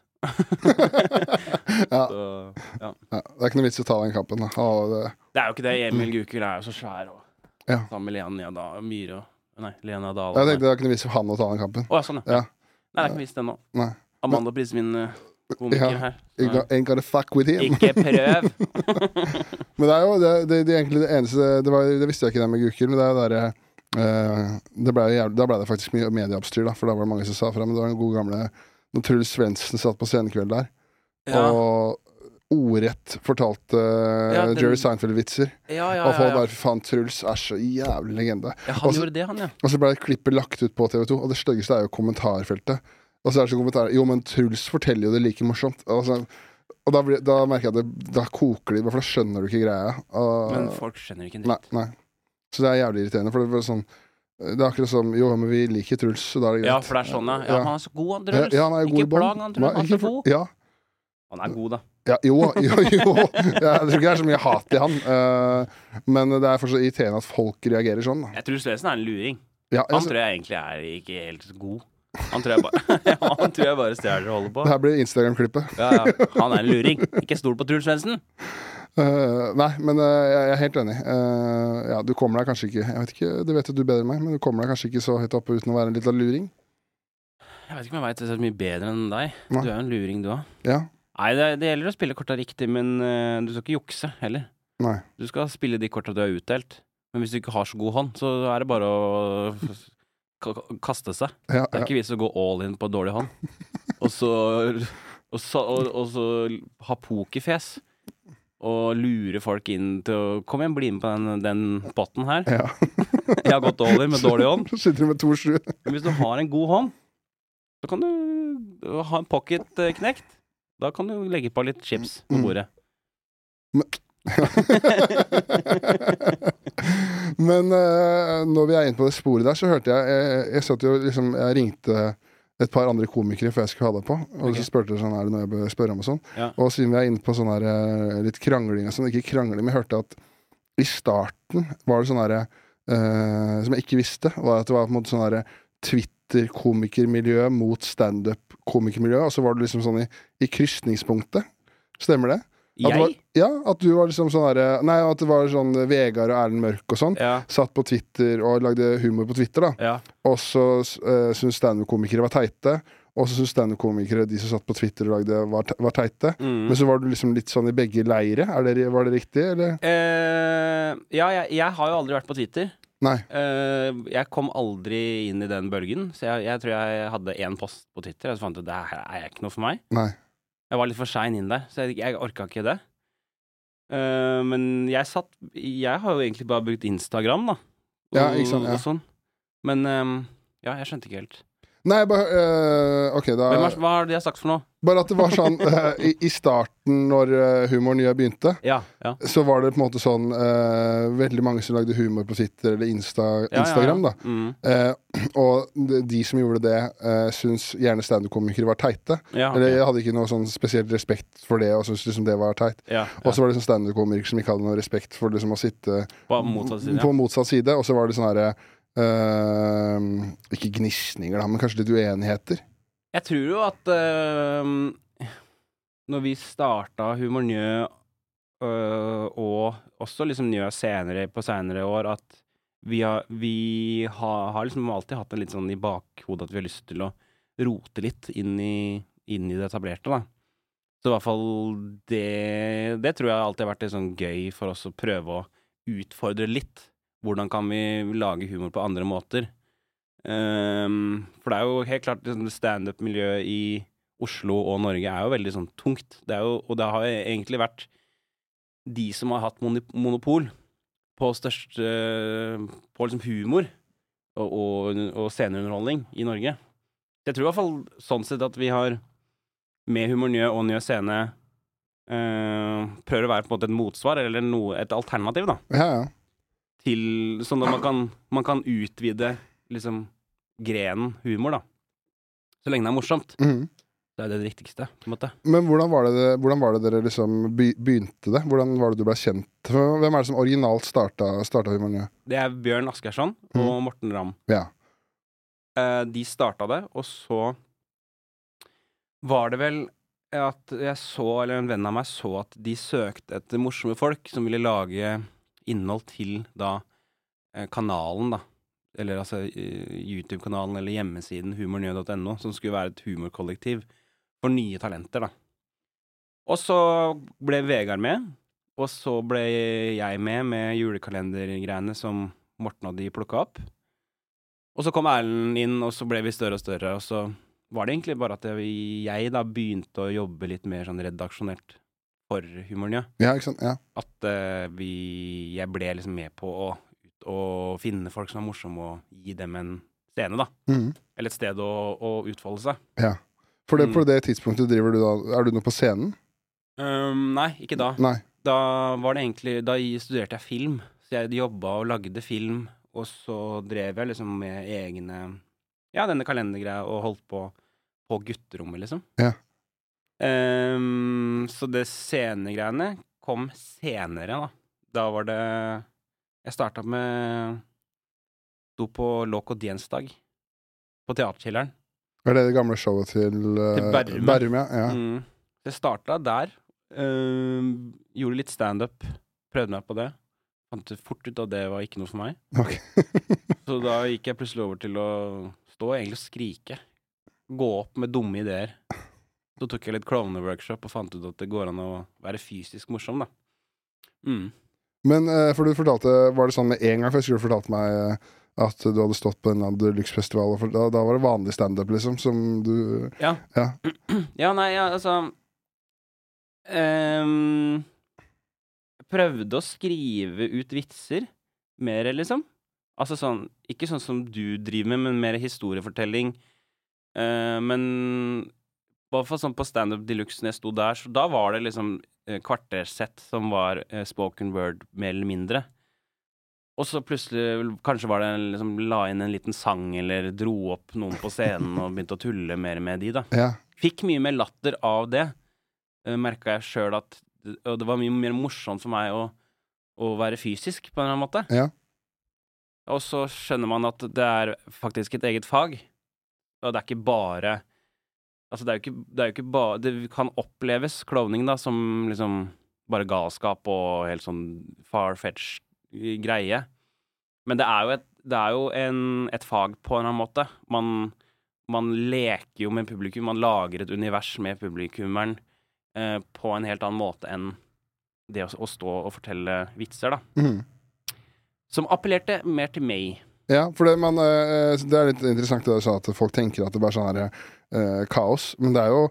Ja, Så, ja. ja, Det er ikke noe vits i å ta den kampen. Det, Det er jo ikke det. Emil Gukild er jo så svær, og Ja. sammen med Lena da, Myhre Nei, Lena Dahl. jeg tenkte det er ikke noe vits for han å ta den kampen. Å sånn, ja. Nei, det er ikke noe visst ennå. Amanda Pris, min komiker her. Så- Ain't gonna fuck with him. Ikke prøv! Men det er jo det, det, det, egentlig det eneste Det, var, det visste jeg ikke det med Gukild, men det er jo derre Uh, det ble Da ble det faktisk mye medieoppstyr, da, for da var det mange som sa fra. Men det var den gode gamle når Truls Svendsen satt på scenekveld der, Ja, og ordrett fortalte eh, Ja, den- Jerry Seinfeld-vitser. ja, ja. og folk ja, ja. bare Faen, Truls er så jævlig legende. ja han Også, gjorde det, han, ja. Og så ble klippet lagt ut på TV2, og det styggeste er jo kommentarfeltet. Og så er det så kommentarer Jo, men Truls forteller jo det like morsomt. Og, så, og da, ble, da merker jeg at det, da koker de, for da skjønner du ikke greia. Og, Men folk skjønner ikke en dritt. nei. nei. Så det er jævlig irriterende. For det er sånn Det er akkurat som Jo, men vi liker Truls, så da er det greit. Ja, for det er sånn, ja. Ja, han er så god, han Truls. Ja, han er god ikke plag han, Truls. Han er så god. Ja, Han er god, da. ja, jo, jo, jo. Jeg tror ikke det er så mye hat i han. eh, men det er fortsatt irriterende at folk reagerer sånn. Da. Jeg tror Svendsen er en luring. Ja, Han tror jeg egentlig er ikke helt god. Han tror jeg bare, han tror jeg bare stjeler og holder på. det her blir Instagram-klippet. Ja, ja. Han er en luring. Ikke stol på Truls Svendsen. Eh, nei, men uh, jeg er helt enig. Uh, ja, du kommer deg kanskje ikke Jeg vet ikke, Det vet jo du bedre enn meg, men du kommer deg kanskje ikke så høyt oppe uten å være en liten luring. Jeg vet ikke om jeg veit så mye bedre enn deg. Nei. Du er jo en luring, du òg. Ja, Nei, det, det gjelder å spille korta riktig, men du skal ikke jukse heller. nei. Du skal spille de korta du har utdelt. Men hvis du ikke har så god hånd, så er det bare å ka- ka- kaste seg. Ja, Det er ikke vits å gå all in på dårlig hånd. Og så, og så, og, og så ha pokerfjes. Og lure folk inn til å Kom igjen, bli med på den, den potten her. ja. Jeg har gått dårlig med dårlig hånd. Så sitter du med to sju. Men hvis du har en god hånd, så kan du ha en pocket eh, knekt. Da kan du legge på litt chips på Mm. bordet. Men eh, når vi er inne på det sporet der, så hørte jeg Jeg, jeg satt jo liksom Jeg ringte et par andre komikere før jeg skulle ha deg på. Og okay. så spurte jeg sånn, er det noe jeg bør spørre om og sånn. Ja. Og siden vi er inne på sånn her eh, litt krangling og sånn, ikke krangling, men jeg hørte at i starten var det sånn herre uh, Som jeg ikke visste, var at det var på en måte sånn herre Twitter-komikermiljø mot standup-komikermiljø, og så var det liksom sånn i, i krysningspunktet. Stemmer det? At var, ja, at du var liksom sånn herre Nei, at det var sånn Vegard og Erlend Mørk og sånn. Ja. Satt på Twitter og lagde humor på Twitter, da. ja. Og så uh, syntes standup-komikere var teite. Og så syntes standup-komikere, de som satt på Twitter og lagde, var, te var teite. Mm. Men så var du liksom litt sånn i begge leire. Det, var det riktig, eller? Uh, ja, jeg, jeg har jo aldri vært på Twitter. Eh, jeg kom aldri inn i den bølgen, så jeg, jeg tror jeg hadde én post på Twitter, og så fant jeg ut det her er ikke noe for meg. Nei. Jeg var litt for sein inn der, så jeg, jeg orka ikke det. Uh, men jeg satt Jeg har jo egentlig bare brukt Instagram, da. Og, Ja, ikke sant, ja. og sånn. Men um, ja, jeg skjønte ikke helt. Nei, bare uh, Ok, da Hvem er, hva har de sagt for noe? Bare at det var sånn uh, i, I starten, når øh, humoren nye begynte, Ja, ja. så var det på en måte sånn uh, Veldig mange som lagde humor på Twitter eller Insta, ja, Instagram, ja, da. Mm. Eh, og de, de som gjorde det, uh, syns gjerne standup-komikere var teite. Ja, ok. Eller jeg hadde ikke noe sånn spesielt respekt for det, og syntes liksom det var teit. ja, Og så var det sånn standup-komikere som ikke hadde noe respekt for liksom å sitte På motsatt side. på motsatt side, og så var det sånn herre eh, Ikke gnisninger, da, men kanskje litt uenigheter. Jeg tror jo at uh, når vi starta Humor Njø, uh, og også liksom Njø senere, på senere år, at vi har, vi har, har liksom alltid hatt det litt sånn i bakhodet at vi har lyst til å rote litt inn i, inn i det etablerte, da. Så i hvert fall det Det tror jeg alltid har vært litt sånn gøy for oss å prøve å utfordre litt. Hvordan kan vi lage humor på andre måter? Um, for det er jo helt klart liksom, standup-miljøet i Oslo og Norge er jo veldig sånn tungt. Det jo, og det har egentlig vært de som har hatt monopol på største På liksom humor og, og, og sceneunderholdning i Norge. Jeg tror i hvert fall sånn sett at vi har med Humor Njø og Njø Scene eh, prøver å være på en måte et motsvar, eller noe, et alternativ, da Ja, ja. Til Sånn at man kan, man kan utvide liksom grenen humor, da. Så lenge det er morsomt. Mm. Det er det viktigste, på en måte. Men hvordan var, det, hvordan var det dere liksom begynte det? Hvordan var det du ble kjent? Hvem er det som originalt starta, starta Humornyet? Det er Bjørn Askersson og Morten Ramm. Ja. Eh, de starta det, og så var det vel at jeg så, eller en venn av meg så at de søkte etter morsomme folk som ville lage innhold til da eh, kanalen, da. Eller altså eh, YouTube-kanalen eller hjemmesiden humornø.no, som skulle være et humorkollektiv for nye talenter, da. Og så ble Vegard med, og så ble jeg med med julekalendergreiene som Morten og de plukka opp. Og så kom Erlend inn, og så ble vi større og større, og så var det egentlig bare at jeg da begynte å jobbe litt mer sånn redaksjonelt for humoren, ja, ikke sant? Ja. At uh, vi Jeg ble liksom med på å, å finne folk som er morsomme, og gi dem en scene, da. Mm. Eller et sted å, å utfolde seg. ja. For det, Mm. på det tidspunktet driver du da Er du nå på scenen? Um, nei, ikke da. Nei. Da var det egentlig Da studerte jeg film. Så jeg jobba og lagde film, og så drev jeg liksom med egne Ja, denne kalendergreia og holdt på på gutterommet, liksom. Ja. Ehm, så det scenegreiene kom senere, da. Da var det Jeg starta med Sto på og Diensdag på Teaterkjelleren. Er det det gamle showet til, uh, Til Bærum. Bærum? Ja. ja. Mm. Jeg starta der. ehm, gjorde litt standup. Prøvde meg på det. Fant fort ut at det var ikke noe for meg. Okay. Så da gikk jeg plutselig over til å stå og egentlig skrike. Gå opp med dumme ideer. Så tok jeg litt klovneworkshop og fant ut at det går an å være fysisk morsom, da. Mm. Men eh, for du fortalte Var det sånn med en gang før skulle du fortalt meg eh, at du hadde stått på en Deluxe-festival, og da, da var det vanlig standup, liksom, som du Ja. Ja. Ja, nei, ja, altså um, Jeg prøvde å skrive ut vitser mer, liksom. Altså sånn Ikke sånn som du driver med, men mer historiefortelling. Uh, men hvert fall sånn på Standup Deluxe når jeg sto der, så da var det liksom eh, kvartersett som var eh, spoken word, mer eller mindre. Og så plutselig kanskje var det liksom la inn en liten sang, eller dro opp noen på scenen og begynte å tulle mer med de, da. Ja. Fikk mye mer latter av det. Uh, Merka jeg sjøl at Og det var mye mer morsomt for meg å, å være fysisk, på en eller annen måte. Ja. Og så skjønner man at det er faktisk et eget fag. Og det er ikke bare Altså, det er jo ikke, det er jo ikke bare Det kan oppleves, klovning, da, som liksom bare galskap og helt sånn far-fetch greie. Men det er jo et, det er jo en, et fag på en eller annen måte. Man, man leker jo med publikum. Man lager et univers med publikummeren eh, på en helt annen måte enn det å, å stå og fortelle vitser, da. Mm. Som appellerte mer til meg. Ja, for det, man, eh, det er litt interessant det du sa, at folk tenker at det bare er sånn her eh, kaos. Men det er jo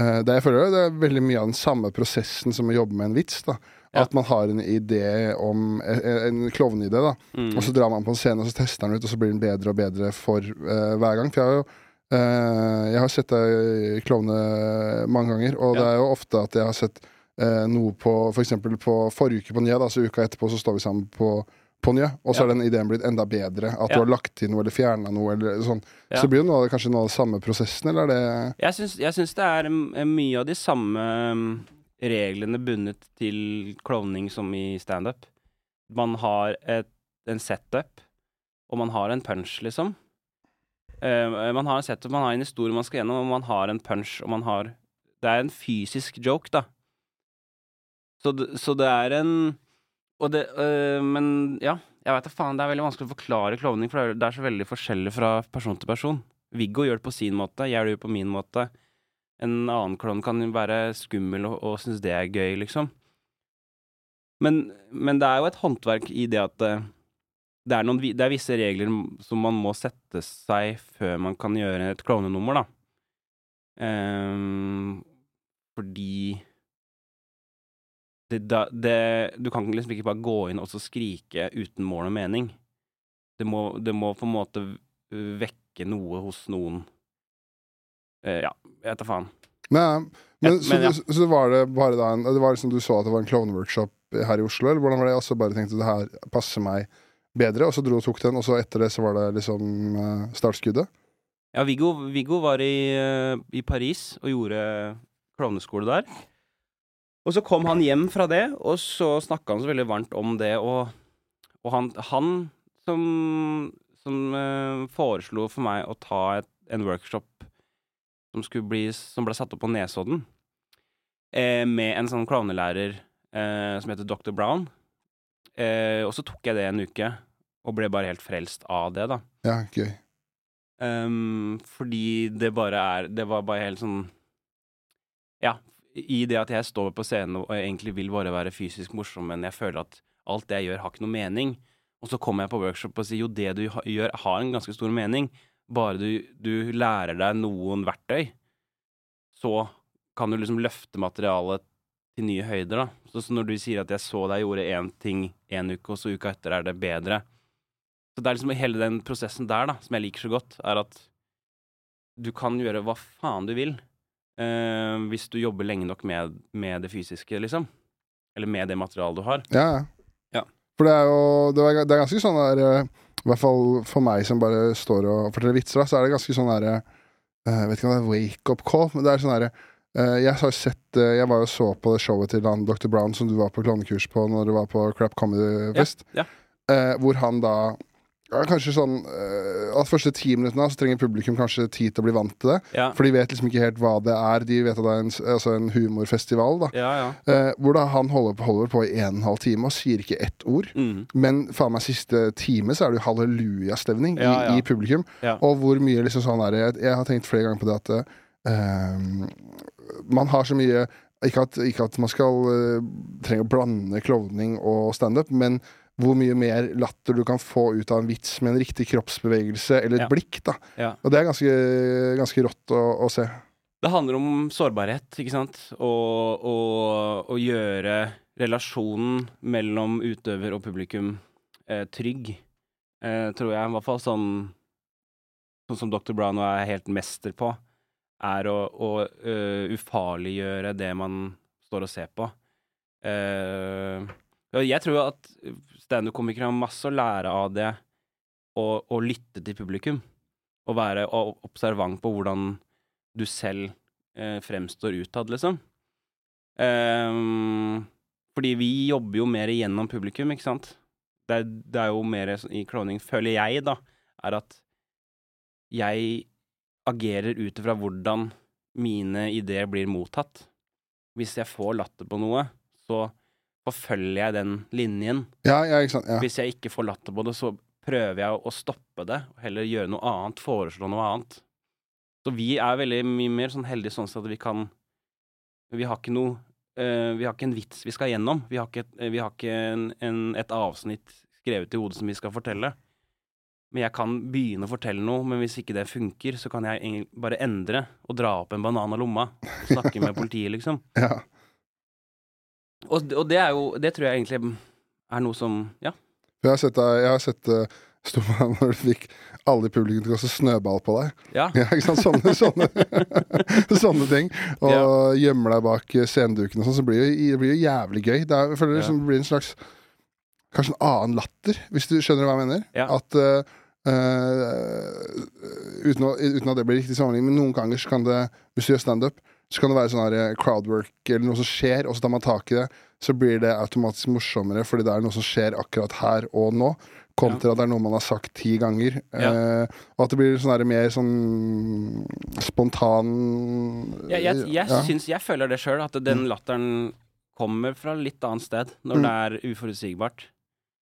eh, det jeg føler det er veldig mye av den samme prosessen som å jobbe med en vits. da Ja. At man har en idé om En klovneidé, da. Mm. Og så drar man på en scene, og så tester den ut, og så blir den bedre og bedre for uh, hver gang. For jeg har jo uh, Jeg har sett deg klovne mange ganger, og Ja. det er jo ofte at jeg har sett uh, noe på For eksempel på forrige uke på Nya, da, så uka etterpå så står vi sammen på på nye, og så Ja. er den ideen blitt enda bedre. At Ja. du har lagt til noe eller fjerna noe. Eller sånn. Ja. Så blir det noe, kanskje noe av den samme prosessen, eller er det Jeg syns, det er mm, mye av de samme mm, reglene bundet til klovning som i standup. Man har et, en setup, og man har en punch, liksom. Uh, man har en setup, man har en historie man skal gjennom, og man har en punch, og man har Det er en fysisk joke, da. Så så det er en det øh, Men ja, jeg veit da faen. Det er veldig vanskelig å forklare klovning, for det er, så veldig forskjellig fra person til person. Viggo gjør det på sin måte, jeg gjør det på min måte. En annen klovn kan være skummel og, og synes det er gøy, liksom. Men, men det er jo et håndverk i det at eh, det er, noen, det er visse regler som man må sette seg før man kan gjøre et klovnenummer, da. Um, fordi det, det, Du kan liksom ikke bare gå inn og så skrike uten mål og mening. Det må, det må på en måte vekke noe hos noen. Eh, ja, jeg vet da faen. Men, men, så, men ja. så, så var det bare da en, Det var liksom du så at det var en klovneworkshop her i Oslo, eller hvordan var det? Og så bare tenkte det her passer meg bedre, og så dro og tok den, og så etter det så var det liksom eh, startskuddet? Ja, Viggo, Viggo var i, eh, i Paris og gjorde klovneskole der. Og så kom han hjem fra det, og så snakka han så veldig varmt om det, og, og han, han som, som uh, foreslo for meg å ta et, en workshop som, bli, som ble satt opp på Nesodden, eh, med en sånn klovnelærer eh, som heter Dr. Brown. Eh, og så tok jeg det en uke, og ble bare helt frelst av det, da. Ja, gøy. um, fordi det bare er Det var bare helt sånn Ja, i det at jeg står på scenen og egentlig vil bare være fysisk morsom, men jeg føler at alt det jeg gjør, har ikke noe mening. Og så kommer jeg på workshop og sier jo, det du gjør, har en ganske stor mening. Bare du, du lærer deg noen verktøy, så kan du liksom løfte materialet til nye høyder, da. Så, så når du sier at jeg så deg gjorde én ting én uke, og så uka etter er det bedre, så det er liksom hele den prosessen der, da, som jeg liker så godt, er at du kan gjøre hva faen du vil eh, hvis du jobber lenge nok med, med det fysiske, liksom. Eller med det materialet du har. Ja, ja. Ja. For det er jo det er, det er ganske sånn der eh, I hvert fall for meg som bare står og forteller vitser, da, så er det ganske sånn derre eh, Jeg vet ikke om det er wake-up call, men det er sånn derre eh, Jeg har sett Jeg var jo så på det showet til han Dr. Brown som du var på klovnekurs på når du var på Crap Comedy Fest, Ja, eh, hvor han da ja, Kanskje sånn uh, At første ti minuttene så trenger publikum kanskje tid til å bli vant til det. ja. For de vet liksom ikke helt hva det er. De vet at det er en, altså en humorfestival. da Ja, ja. Uh, hvor da han holder på, holder på i en og en halv time og sier ikke ett ord. Mm. Men faen meg siste time så er det jo hallelujastemning Ja, ja. i, i publikum. Og hvor mye liksom sånn er det jeg, jeg har tenkt flere ganger på det at uh, man har så mye ikke at, ikke at man skal trenge å blande klovning og standup, men hvor mye mer latter du kan få ut av en vits med en riktig kroppsbevegelse eller et Ja. blikk. da Ja. Og det er ganske, ganske rått å, å se. Det handler om sårbarhet, ikke sant? Og, og gjøre relasjonen mellom utøver og publikum eh, trygg, eh, tror jeg. I hvert fall sånn, sånn som Dr. Brown er helt mester på, er å, å uh, ufarliggjøre det man står og ser på. Eh, Jeg tror at standup-komikere har masse å lære av det å lytte til publikum. Og være observant på hvordan du selv eh, fremstår utad, liksom. Um, fordi vi jobber jo mer gjennom publikum, ikke sant? Det det er jo mer i klovning, føler jeg, da, er at jeg agerer ut ifra hvordan mine ideer blir mottatt. Hvis jeg får latter på noe, så forfølger jeg den linjen. Ja, ja, ikke sant. Ja. Hvis jeg ikke får latter på det, så prøver jeg å stoppe det, og heller gjøre noe annet, foreslå noe annet. Så vi er veldig mye mer sånn heldige sånn at vi kan Vi har ikke noe uh, Vi har ikke en vits vi skal gjennom. Vi har ikke, eh, vi har ikke en, en, et avsnitt skrevet i hodet som vi skal fortelle. Men jeg kan begynne å fortelle noe, men hvis ikke det funker, så kan jeg bare endre og dra opp en banan av lomma. Snakke med politiet, liksom. ja. Og, og det er jo Det tror jeg egentlig er noe som Ja. Jeg har sett deg Jeg har sett deg når du fikk alle i publikum til å kaste snøball på deg. ja. Ja, ikke sant? Sånne, sånne, sånne ting. Og Ja. gjemmer deg bak sceneduken og sånn, så blir det, det blir jo jævlig gøy. Det er, det liksom blir en slags Kanskje en annen latter, hvis du skjønner hva jeg mener? Ja. At uh, Uh, uten, å, uten at det blir riktig sammenligning, men noen ganger kan det, hvis du gjør standup, så kan det være sånn eh, crowdwork eller noe som skjer, og så tar man tak i det. Så blir det automatisk morsommere fordi det er noe som skjer akkurat her og nå. Kontra at det er noe man har sagt ti ganger. Ja. Eh, og at det blir sånn mer sånn spontan Jeg, jeg, jeg, ja. syns, jeg føler det sjøl, at den latteren kommer fra litt annet sted når Mm. det er uforutsigbart.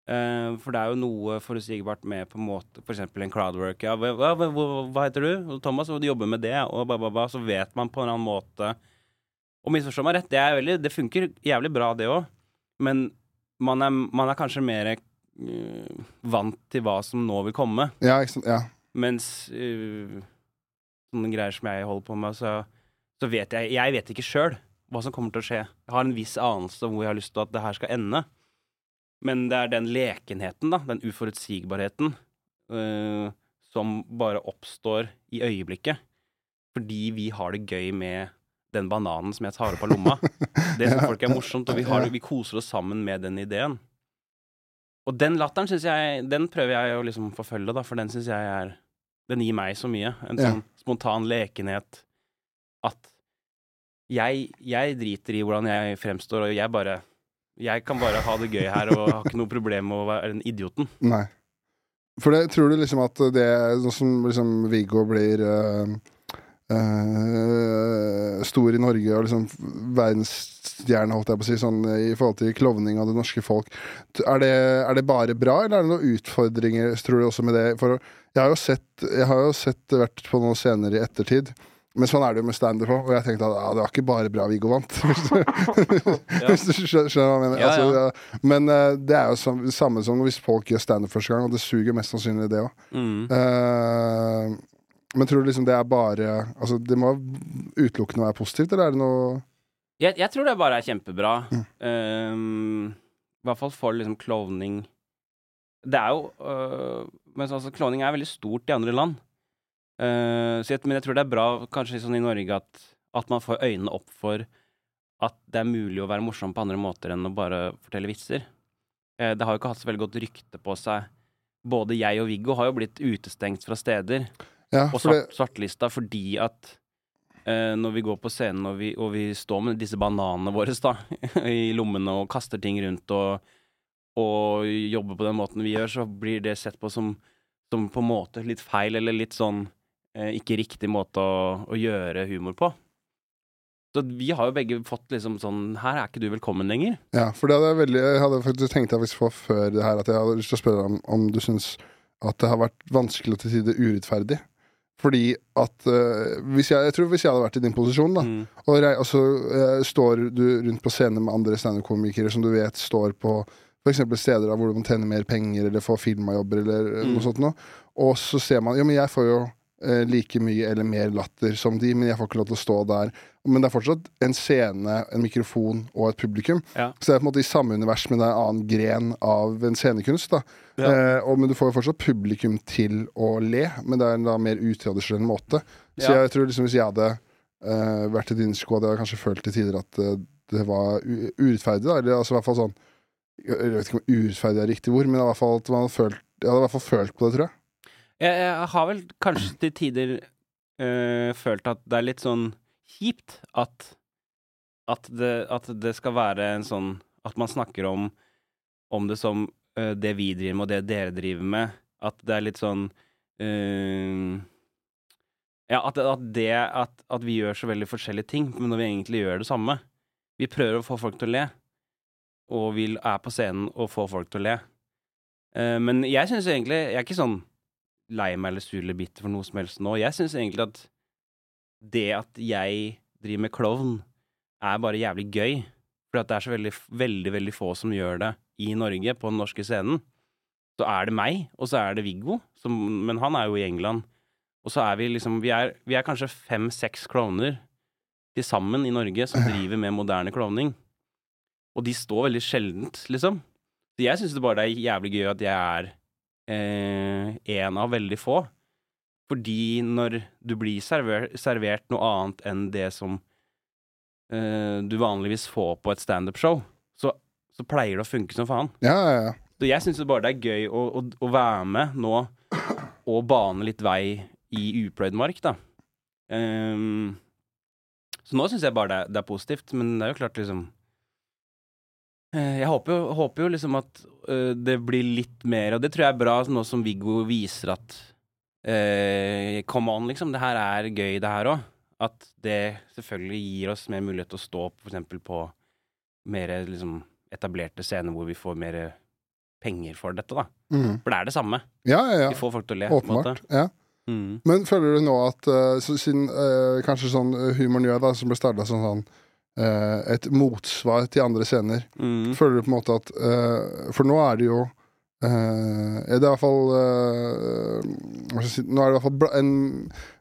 Eh, for det er jo noe forutsigbart med på en måte For eksempel en crowdwork. Ja, hva, hva, hva, hva heter du? Og Thomas, og du jobber med det, og ba, ba, ba, så vet man på en annen måte Og misforstå meg rett, det, er veldig, det funker jævlig bra, det òg, men man er, man er kanskje mer uh, vant til hva som nå vil komme. Ja, ikke sant. Ja. Mens uh, sånne greier som jeg holder på med, så, så vet jeg Jeg vet ikke sjøl hva som kommer til å skje. Jeg har en viss anelse om hvor jeg har lyst til at det her skal ende. Men det er den lekenheten, da, den uforutsigbarheten, uh, som bare oppstår i øyeblikket. Fordi vi har det gøy med den bananen som jeg tar opp av lomma. Det som folk er morsomt, og vi, har, vi koser oss sammen med den ideen. Og den latteren synes jeg Den prøver jeg å liksom forfølge, da, for den syns jeg er Den gir meg så mye. En Ja. sånn spontan lekenhet. At jeg, jeg driter i hvordan jeg fremstår, og jeg bare Jeg kan bare ha det gøy her og har ikke noe problem med å være den idioten. Nei. For det tror du liksom at det Sånn som liksom Viggo blir øh, øh, stor i Norge og liksom verdensstjerne, holdt jeg på å si, sånn i forhold til klovning av det norske folk. Er det, er det bare bra, eller er det noen utfordringer, tror du, også med det? For jeg har jo sett, jeg har jo sett vært på noen scener i ettertid. Men sånn er det jo med standup òg, og jeg tenkte at ja, det var ikke bare bra Viggo vant. Hvis du, skjønner, hva jeg mener. Ja, Altså, ja. ja. Men uh, det er jo sam- samme som hvis folk gjør standup første gang, og det suger mest sannsynlig det òg. Mm. Uh, men tror du liksom det er bare Altså Det må utelukkende være positivt, eller er det noe Jeg, jeg tror det bare er kjempebra. Mm. Um, I hvert fall for liksom klovning Det er jo øh, Men altså, klovning er veldig stort i andre land. Så jeg, men jeg tror det er bra kanskje sånn i Norge at, at man får øynene opp for at det er mulig å være morsom på andre måter enn å bare fortelle vitser. Uh, det har jo ikke hatt så veldig godt rykte på seg. Både jeg og Viggo har jo blitt utestengt fra steder Ja, og svart, svartlista fordi at uh, når vi går på scenen og vi, og vi står med disse bananene våre da, i lommene og kaster ting rundt og, og jobber på den måten vi gjør, så blir det sett på som, som på en måte litt feil eller litt sånn ikke riktig måte å, å gjøre humor på. Så vi har jo begge fått liksom sånn Her er ikke du velkommen lenger. ja, for det hadde jeg veldig Jeg hadde faktisk tenkt jeg faktisk på før det her at jeg hadde lyst til å spørre deg om, om du syns at det har vært vanskelig og til tider urettferdig. Fordi at eh, hvis jeg, jeg tror hvis jeg hadde vært i din posisjon, da, Mm. og rei, så eh, står du rundt på scenen med andre standup-komikere som du vet står på f.eks. steder da, hvor man tjener mer penger eller får firmajobber eller eh, Mm. noe sånt noe, og så ser man Ja, men jeg får jo eh, like mye eller mer latter som de, men jeg får ikke lov til å stå der. Men det er fortsatt en scene, en mikrofon og et publikum. Ja. Så det er på en måte i samme univers, men det er en annen gren av en scenekunst. da Ja. eh, og, Men du får jo fortsatt publikum til å le, men det er en da mer utradisjonell måte. Så Ja. jeg tror liksom hvis jeg hadde eh, vært i dine sko, hadde jeg kanskje følt til tider at eh, det var urettferdig. da Eller altså i hvert fall sånn Jeg vet ikke om urettferdig er riktig ord, men i hvert fall at man følt, jeg hadde i hvert fall følt på det, tror jeg. Jeg, jeg har vel kanskje til tider øh, følt at det er litt sånn kjipt at at det, at det skal være en sånn At man snakker om, om det som øh, det vi driver med, og det dere driver med. At det er litt sånn øh, Ja, at, at det at, at vi gjør så veldig forskjellige ting, men når vi egentlig gjør det samme. Vi prøver å få folk til å le, og vi er på scenen og får folk til å le. Uh, men jeg syns egentlig Jeg er ikke sånn lei meg eller sur eller bitter for noe som helst nå. Jeg syns egentlig at det at jeg driver med klovn, er bare jævlig gøy. For at det er så veldig, veldig, veldig få som gjør det i Norge, på den norske scenen. Så er det meg, og så er det Viggo, som, men han er jo i England. Og så er vi liksom Vi er, vi er kanskje fem-seks klovner til sammen i Norge som driver med moderne klovning. Og de står veldig sjeldent, liksom. Så jeg syns bare er jævlig gøy at jeg er eh, en av veldig få. Fordi når du blir server, servert noe annet enn det som eh, du vanligvis får på et standup-show, så, så pleier det å funke som faen. Ja, ja, ja. Så jeg syns bare det er gøy å, å, å være med nå og bane litt vei i upløyd mark, da. Um, så nå syns jeg bare det, er- det er positivt, men det er jo klart, liksom eh, Jeg håper jo, håper jo liksom at det blir litt mer, og det tror jeg er bra nå som Viggo viser at eh, Come on, liksom. Det her er gøy, det her òg. At det selvfølgelig gir oss mer mulighet til å stå eksempel på mer liksom etablerte scener hvor vi får mer penger for dette, da. Mm. For det er det samme. ja, ja, ja. Vi får folk til å le. Åpenbart. Ja. Mm. Men føler du nå at uh, så, siden uh, kanskje sånn eh, Humor Njø, da, som ble starta som sånn eh, et motsvar til andre scener, Mm. føler du på en måte at eh, For nå er det jo eh, er det i hvert fall eh, jeg si, Nå er det i hvert fall bla, en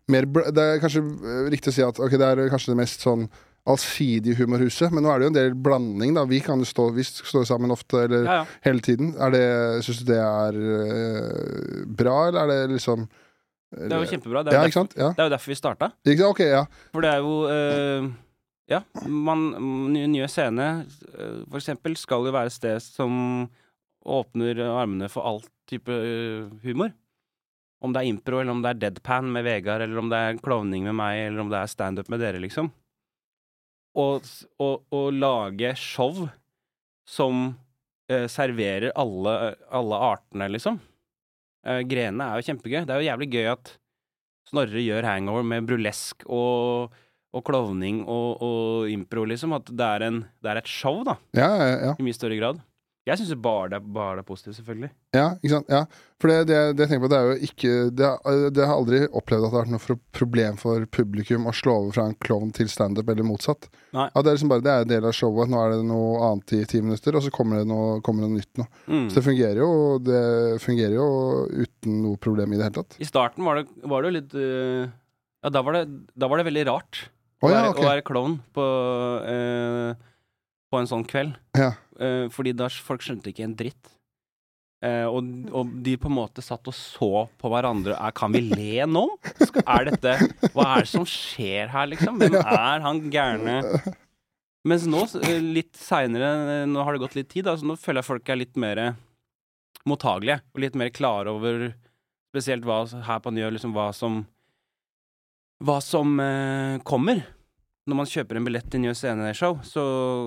mer bla, Det er kanskje eh, riktig å si at okay, det er kanskje det mest sånn allsidige humorhuset, men nå er det jo en del blanding, da. Vi kan jo stå, vi står sammen ofte, eller Ja, ja. hele tiden. Er Syns du det er uh, bra, eller er det liksom Det er jo kjempebra. Det er, jo? Ja. derfor, det er jo derfor vi starta. Ja. For det er jo eh, Ja, man, Nye, Scene, eh, for eksempel, skal jo være et sted som åpner armene for all type eh, humor. Om det er impro, eller om det er deadpan med Vegard, eller om det er klovning med meg, eller om det er standup med dere, liksom. Og lage show som eh, serverer alle, alle artene, liksom. Eh, grenene er jo kjempegøy. Det er jo jævlig gøy at Snorre gjør hangover med brulesk og, og klovning og, og impro, liksom. At det er, en, det er et show, da, Ja, ja, ja. i mye større grad. Jeg syns bare, det er- bare det er positivt, selvfølgelig. ja, ikke sant? Ja. For det, det, det jeg tenker på, det er jo ikke Det, har- det har aldri opplevd at det har vært noe problem for publikum å slå over fra en klovn til standup, eller motsatt. Nei. Ja, det er liksom bare Det er en del av showet. Nå er det noe annet i ti minutter, og så kommer det noe, kommer det noe nytt nå. Mm. Så det fungerer jo Det fungerer jo uten noe problem i det hele tatt. I starten var det, var det jo litt øh, Ja, da var det, da var det veldig rart Å, ja, være, å være klovn på, uh, på en sånn kveld. Ja. Uh, fordi da folk skjønte ikke en dritt. Uh, og, og de på en måte satt og så på hverandre. Er, kan vi le nå? Er dette Hva er det som skjer her, liksom? Hvem er han gærne Mens nå, litt seinere, nå har det gått litt tid, da, så nå føler jeg folk er litt mer mottagelige. Og litt mer klare over spesielt hva her på Njø, liksom hva som Hva som eh, kommer når man kjøper en billett til Njø Sceneshow, så,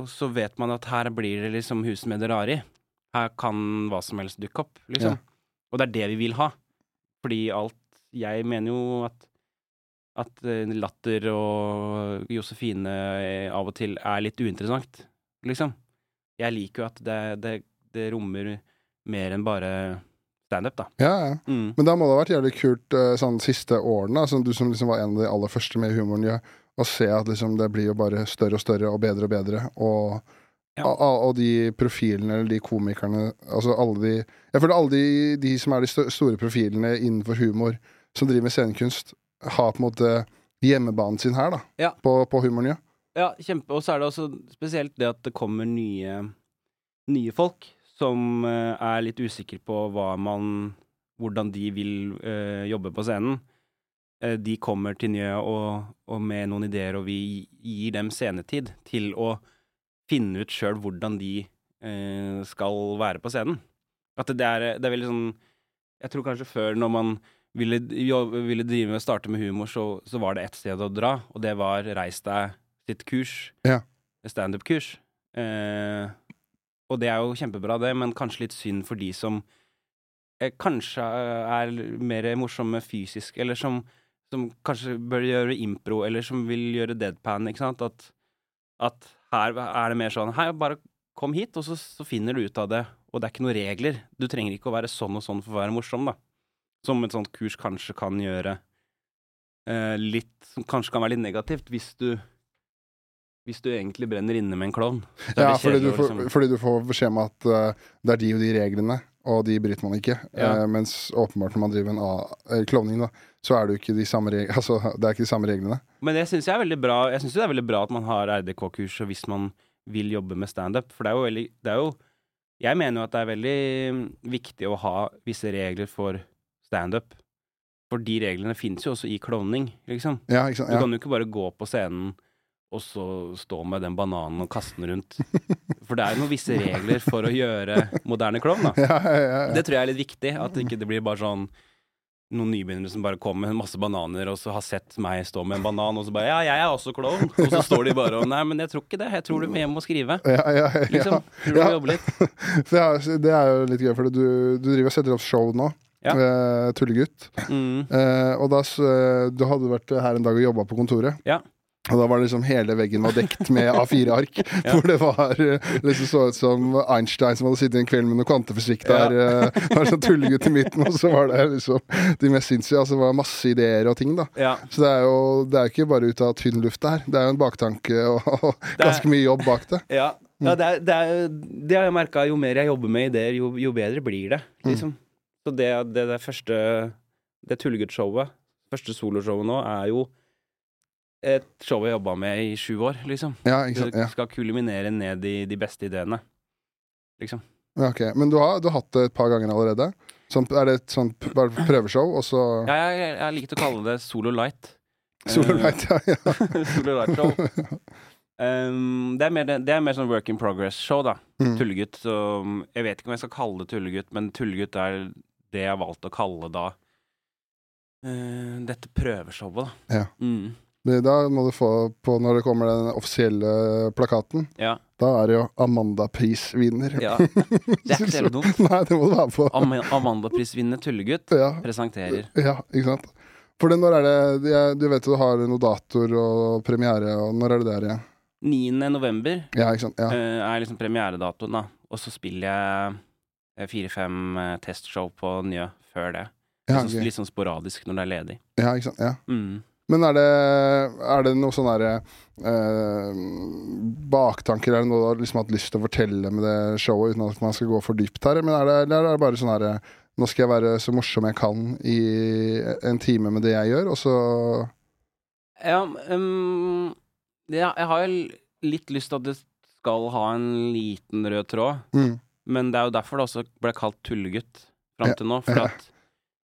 så vet man at her blir det liksom huset med det rare i. Her kan hva som helst dukke opp, liksom. Og det er det vi vil ha. Fordi alt Jeg mener jo at at eh, latter og Josefine eh, av og til er litt uinteressant, liksom. Jeg liker jo at det, det, det rommer mer enn bare standup, da. Ja, ja. Mm. Men da må det ha vært jævlig kult eh, sånn siste årene, altså, du som liksom var en av de aller første med humoren, ja, å se at liksom det blir jo bare større og større og bedre og bedre. Og, Ja. og, og de profilene eller de komikerne Altså alle de Jeg føler alle de, de som er de store profilene innenfor humor, som driver med scenekunst, har på en måte hjemmebanen sin her, da. Ja. På, på humoren, ja. Ja, kjempe. Og så er det også spesielt det at det kommer nye, nye folk som eh, er litt usikre på hva man Hvordan de vil eh, jobbe på scenen. Eh, de kommer til Njø og, og med noen ideer, og vi gir dem scenetid til å finne ut sjøl hvordan de skal være på scenen. At det er, det er veldig sånn Jeg tror kanskje før, når man ville, ville drive med starte med humor, så, så var det ett sted å dra, og det var Reis deg sitt kurs. Ja. Standup-kurs. Eh, og det er jo kjempebra, det, men kanskje litt synd for de som eh, kanskje er mer morsomme fysisk, eller som, som kanskje bør gjøre impro, eller som vil gjøre deadpan, ikke sant? At, at her er det mer sånn Hei, bare kom hit, og så, så finner du ut av det. Og det er ikke noen regler. Du trenger ikke å være sånn og sånn for å være morsom, da. Som et sånt kurs kanskje kan gjøre eh, litt Som kanskje kan være litt negativt, hvis du hvis du egentlig brenner inne med en klovn. Ja, fordi du, får, liksom- fordi du får beskjed om at uh, det er de og de reglene, og de bryter man ikke. Ja. Uh, mens åpenbart når man driver en eh, klovning, da, så er det jo ikke de samme reglene. Altså, det er ikke de samme reglene. Men det syns jeg er veldig bra. Jeg synes det er veldig bra at man har RDK-kurs hvis man vil jobbe med standup. For det er jo veldig det er jo, Jeg mener jo at det er veldig mm, viktig å ha visse regler for standup. For de reglene finnes jo også i klovning, liksom. Ja, sant? Du kan jo ikke bare gå på scenen og så stå med den bananen og kaste den rundt. For det er jo noen visse regler for å gjøre moderne klovn, da. Ja, ja, ja. Det tror jeg er litt viktig. At det ikke blir bare sånn noen nybegynnere som bare kommer med masse bananer, og så har sett meg stå med en banan, og så bare 'Ja, jeg er også klovn'. Og så står de bare og 'Nei, men jeg tror ikke det. Jeg tror du må hjem og skrive'. Ja, ja, ja, Liksom. Tror du må jobbe litt. Det, er, det er jo litt gøy, for du, du driver og setter opp show nå. Ja. Eh, Tullegutt. Mm. Eh, og da eh, Du hadde vært her en dag og jobba på kontoret. Ja. Og da var det liksom hele veggen var dekt med A4-ark. Ja. Hvor det var eh, liksom så ut som Einstein som hadde sittet en kveld med noe kvantefysikk der. Ja. Det var sånn tullegutt i midten, og så var det liksom de mest sinnssyke. Altså det var masse ideer og ting, da. Ja. Så det er jo det er ikke bare ut av tynn luft det her. Det er jo en baktanke og, og er- ganske mye jobb bak det. ja. ja det, er, det, er, det har jeg merka. Jo mer jeg jobber med ideer, jo, jo bedre blir det. Liksom. Så det, det, det første Det Tullegutt-showet, første soloshowet nå, er jo et show jeg jobba med i sju år, liksom. Ja, ikke sant. Det Ja. skal kuliminere ned i de beste ideene. Liksom. Ja, ok. Men du har, du har hatt det et par ganger allerede? Sånn, er det et sånt prøveshow, og så Ja, jeg, jeg, jeg liker å kalle det Solo Light. Solo Eh, Light? Ja, ja. Solo Light Show. Um, det, er mer, det er mer sånn work in progress-show, da. Mm. Tullegutt. Så um, jeg vet ikke om jeg skal kalle det tullegutt, men tullegutt er det jeg har valgt å kalle da uh, dette prøveshowet, da. Ja. Mm. Da må du få på når det kommer den offisielle plakaten. Ja. Da er det jo Amanda-prisvinner. ja. Det er ikke så dumt. Nei, det må du være på. Am Amandaprisvinner Tullegutt Ja, presenterer. ja, ikke sant. For det, når er det Du vet du har noen datoer og premiere, og når er det der igjen? 9. november Ja. Ja. eh, er liksom premieredatoen, da. Og så spiller jeg eh, fire-fem eh, testshow på Njø før det. Ja, sånn- Litt sånn sporadisk når det er ledig. ja, ikke sant. Ja. Mm. Men er det, er det noe sånn derre eh, baktanker? Er det noe du har liksom hatt lyst til å fortelle med det showet, uten at man skal gå for dypt her? Men er det, eller er det bare sånn herre Nå skal jeg være så morsom jeg kan i en time med det jeg gjør, og så Ja, um, ja, jeg har jo litt lyst til at det skal ha en liten rød tråd, mm. men det er jo derfor det også ble kalt tullegutt fram til nå. For at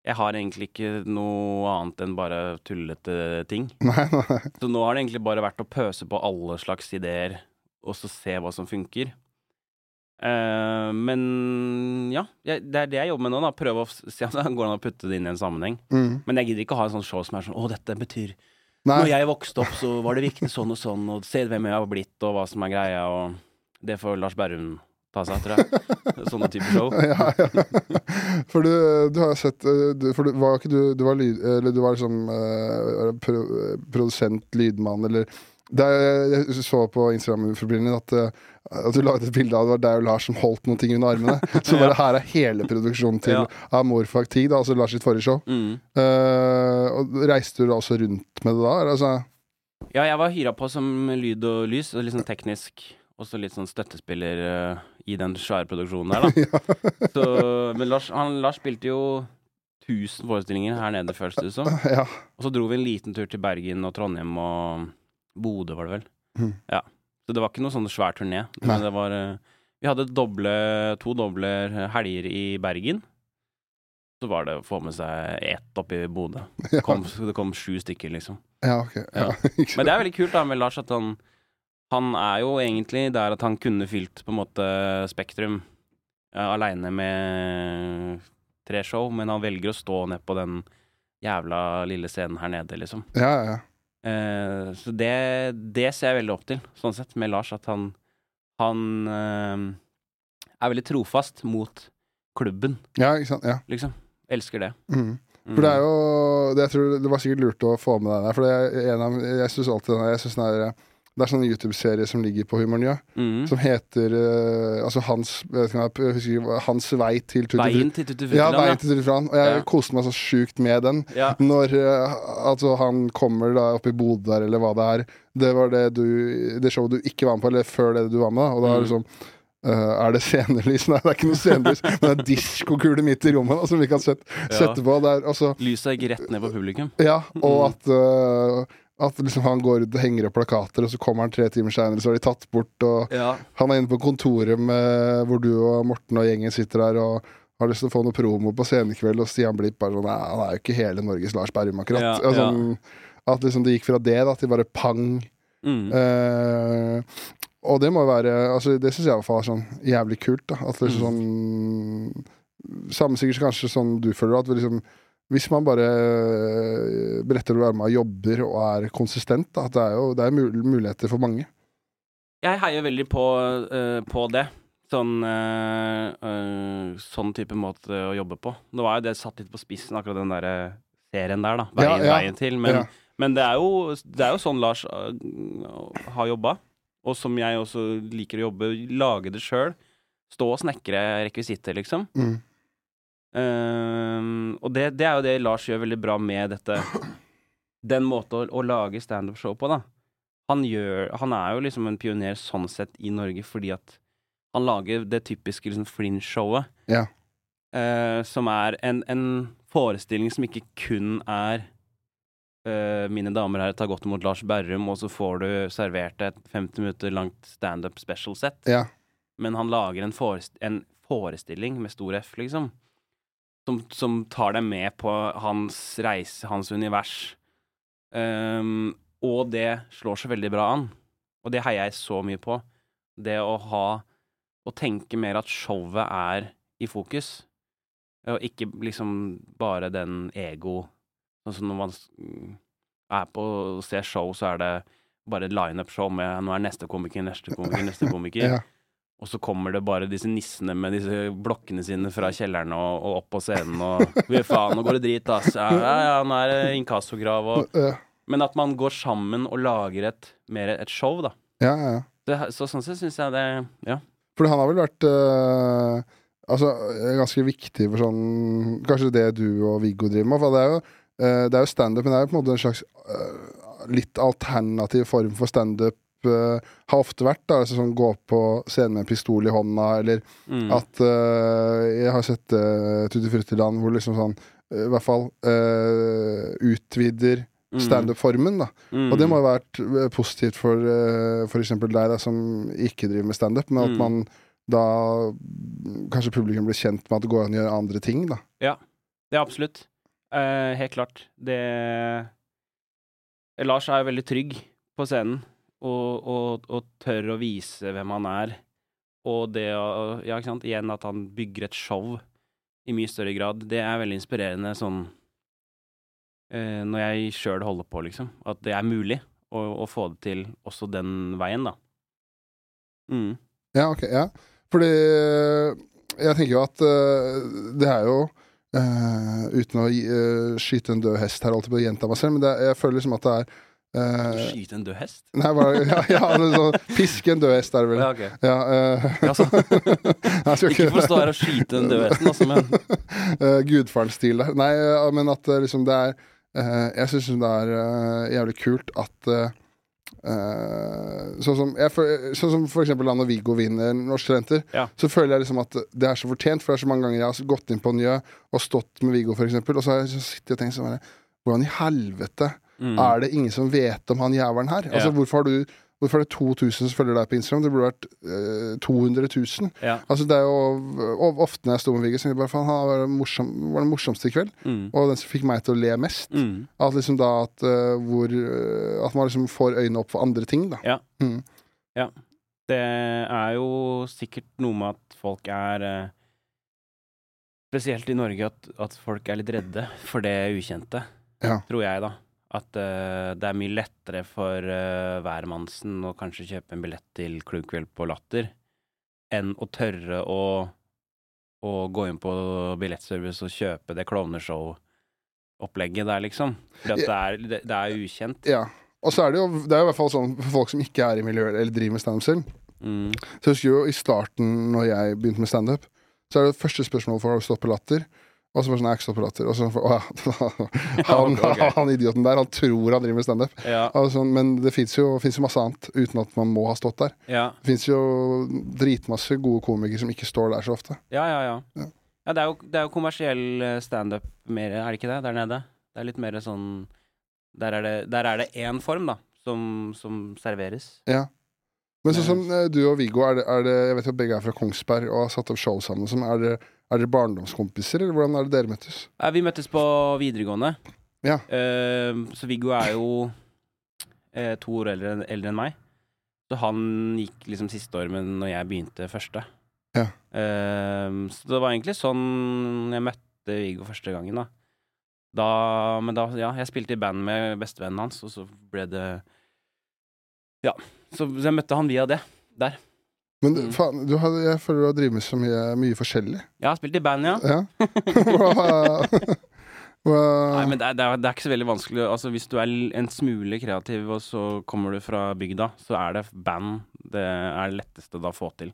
jeg har egentlig ikke noe annet enn bare tullete ting. Nei, nei. Så nå har det egentlig bare vært å pøse på alle slags ideer, og så se hva som funker. Uh, men ja, jeg, det er det jeg jobber med nå. da Prøve å se om det går an å putte det inn i en sammenheng. Mm. Men jeg gidder ikke å ha en sånn show som er sånn Å, dette betyr nei. Når jeg vokste opp, så var det viktig sånn og sånn, og se hvem jeg har blitt, og hva som er greia, og det får Lars Berrum ta seg, tror jeg. Sånne typer show. Ja, ja. For du, du har sett eh, du, For du var ikke du Du var, lyd, eller du var liksom uh, pro, produsent, lydmann, eller det er, Jeg så på Instagram-profilen din at, eh, at du laget et bilde av det var deg og Lars som holdt noen ting under armene. Så bare her er hele produksjonen til Ja. Amorfag Tid, altså Lars sitt forrige show. Mm. Uh, Reiste du da også rundt med det da? Altså, Ja, jeg var hyra på som lyd og lys, og litt sånn teknisk, og så litt sånn støttespiller eh, i den svære produksjonen der, da. Så, men Lars, han, Lars spilte jo 1000 forestillinger her nede, føles det som. ja. Og så dro vi en liten tur til Bergen og Trondheim og Bodø, var det vel. Mm. Ja. Så det var ikke noe sånn svær turné. Men det var eh, Vi hadde doble, to doble helger i Bergen. Så var det å få med seg ett opp i Bodø. Kom, det kom sju stykker, liksom. ja, ok. Ja. Ja. Men det er veldig kult da med Lars at han Han er jo egentlig der at han kunne fylt på en måte Spektrum uh, aleine med tre show, men han velger å stå ned på den jævla lille scenen her nede, liksom. Ja, ja. Uh, så det, det ser jeg veldig opp til, sånn sett, med Lars. At han, han uh, er veldig trofast mot klubben, ja ikke sant. Ja. liksom. Elsker det. Mm. For det er jo det, Jeg tror det var sikkert lurt å få med deg der. For det er en av, jeg syns alltid jeg synes den er Det er sånn YouTube-serie som ligger på Humor Njø, mm. som heter uh, Altså Hans jeg vet ikke, jeg husker Hans vei til Tutti Veien til Tutti Ja, veien til Tutti Og jeg Ja. koste meg så sjukt med den. ja. Når uh, altså, han kommer da opp i Bodø der, eller hva det er. Det var det, du, det showet du ikke var med på, eller før det du var med. da. Og da er det sånn Uh, Er det scenelys? Nei, det er ikke noe scenelys. Men det er diskokule midt i rommet da, som vi kan sette, sette på. Der, er, altså, Lyset gikk rett ned på publikum. ja, og Mm. at, eh, at liksom han går ut og henger opp plakater, og så kommer han tre timer seinere, så har de tatt bort. Og Ja. han er inne på kontoret med, hvor du og Morten og gjengen sitter der og har lyst til å få noe promo på scenekveld, og Stian Blipp bare sånn Nei, han er jo ikke hele Norges Lars Berrum, akkurat. Ja, Og sånn, At liksom det gikk fra det da, til bare pang. Mm. Eh, og det må være altså, Det syns jeg i hvert fall er sånn jævlig kult. da At liksom sånn Samme sikkert kanskje sånn du føler at vi liksom hvis man bare bretter å være med og jobber og er konsistent, da, at det er jo det er mul muligheter for mange. Jeg heier veldig på, uh, på det. Sånn, uh, uh, sånn type måte å jobbe på. Nå var jo det satt litt på spissen, akkurat den der eh, serien der, da. Veien, Ja, ja. veien til. Men, Ja. men det, er jo, det er jo sånn Lars eh, har jobba, og som jeg også liker å jobbe. Lage det sjøl. Stå og snekre rekvisitter, liksom. Mm. Ehm, og det, det er jo det Lars gjør veldig bra med dette Den måten å, å lage standup-show på, da. Han, gjør, han er jo liksom en pioner sånn sett i Norge fordi at han lager det typiske liksom Flinch-showet. Ja. Uh, som er en, en forestilling som ikke kun er uh, Mine damer her ta godt imot Lars Berrum, og så får du servert et 50 minutter langt standup special set Ja. men han lager en, forest en forestilling med stor F, liksom. Som, som tar deg med på hans reise, hans univers. Um, og det slår så veldig bra an. Og det heier jeg så mye på. Det å ha Å tenke mer at showet er i fokus. Og ikke liksom bare den ego Sånn som når man er på å se show, så er det bare et lineup-show med nå er neste komiker, neste komiker, neste komiker. Ja. Og så kommer det bare disse nissene med disse blokkene sine fra kjelleren og, og opp på scenen og Fy faen, nå går det drit, ass. Ja, ja, ja nå er det inkassokrav og Men at man går sammen og lager et mer et show, da. ja, ja. Det, så sånn sett syns jeg det Ja. For han har vel vært eh, Altså ganske viktig for sånn Kanskje det du og Viggo driver med. For det er jo, uh, det er jo standup, men det er jo på en måte en slags eh, litt alternativ form for standup. Uh, har ofte vært da, altså sånn gå på scenen med en pistol i hånda, eller Mm. at uh, Jeg har sett uh, Tutti Fruttiland hvor liksom sånn uh, I hvert fall uh, utvider Mm. standup-formen, da. Mm. Og det må jo ha vært eh, positivt for uh, f.eks. deg, da, som ikke driver med standup, men at Mm. man da mm, Kanskje publikum blir kjent med at det går an å gjøre andre ting, da. Ja, det er absolutt. Eh, helt klart. Det Lars er jo veldig trygg på scenen, og, og, og tør å vise hvem han er. Og det å Ja, ikke sant, igjen at han bygger et show i mye større grad, det er veldig inspirerende sånn eh, Når jeg sjøl holder på, liksom. At det er mulig å, å få det til også den veien, da. Mm. Ja, ok, ja. Fordi eh, jeg tenker jo at uh, det er jo uh, Uten å eh, skyte en død hest her, alltid på å gjenta meg selv, men er- jeg føler liksom at det er eh, Skyte en død hest? Nei, bare ja, ja, sånn, Piske en død hest, er det vel. Ja, okay. Ja, uh, ikke for å stå her og skyte en død hesten, altså, men uh, Gudfaren-stil der. Nei, uh, men at eh, liksom det er eh, Jeg syns det er eh, jævlig kult at eh, eh, sånn, som, jeg, føl- sånn som for eksempel da når Viggo vinner Norske Talenter, Ja. så føler jeg liksom at det er så fortjent. For det er så mange ganger jeg har gått inn på Njø og stått med Viggo, for eksempel, og så har jeg sittet og tenkt sånn Hvordan i helvete mm. er det ingen som vet om han jævelen her? Altså, Ja. hvorfor har du Hvorfor er det 2000 som følger deg på Instagram? Det burde vært eh, 200 000. Ja. Altså det er jo og Ofte når jeg sto med Viggo, så tenkte jeg bare faen, han var, det morsom, var den morsomste i kveld. Mm. Og den som fikk meg til å le mest. Mm. At liksom da at, uh, hvor, eh, at man liksom får øynene opp for andre ting, da. Ja. Mm. Det er jo sikkert noe med at folk er eh, Spesielt i Norge, at, at folk er litt redde for det ukjente. Ja. Tror jeg, da. At uh, det er mye lettere for uh, hvermannsen å kanskje kjøpe en billett til Klubbkveld på Latter, enn å tørre å, å gå inn på billettservice og kjøpe det klovneshow-opplegget der, liksom. For det, er, det, det er ukjent. Ja. Og så er det jo Det er i hvert fall sånn for folk som ikke er i miljøet eller driver med standup selv. Mm. Så jeg husker jo i starten, når jeg begynte med standup, så er det første spørsmål for å på latter. Og så bare sånne latter. Og så å, han, okay. han idioten der, han tror han driver med standup. Ja, Altså, men det fins jo, jo masse annet uten at man må ha stått der. ja, Det fins jo dritmasse gode komikere som ikke står der så ofte. ja, ja, ja. Ja. ja det, er jo, det er jo kommersiell eh, standup mer, er det ikke det, der nede? Det er litt mer sånn Der er det, der er det én form, da, som, som serveres. Ja. Men sånn som eh, du og Viggo, er det, er det, jeg vet jo at begge er fra Kongsberg og har satt opp show sammen. Som, er, det, er dere barndomskompiser, eller hvordan er det dere møttes? Vi møttes på videregående. Ja. Uh, så Viggo er jo uh, to år eldre, eldre enn meg. Så han gikk liksom siste år, men når jeg begynte første. Ja. Uh, så det var egentlig sånn jeg møtte Viggo første gangen, da. da men da, ja, jeg spilte i band med bestevennen hans, og så ble det Ja. Så jeg møtte han via det. Der. Men Mm. faen, du har, jeg føler du har drevet med så mye, mye forskjellig. Jeg har spilt i band, ja. Ja. Nei, men det er, det, er, det er ikke så veldig vanskelig. Altså, hvis du er en smule kreativ, og så kommer du fra bygda, så er det band det er det letteste da å få til.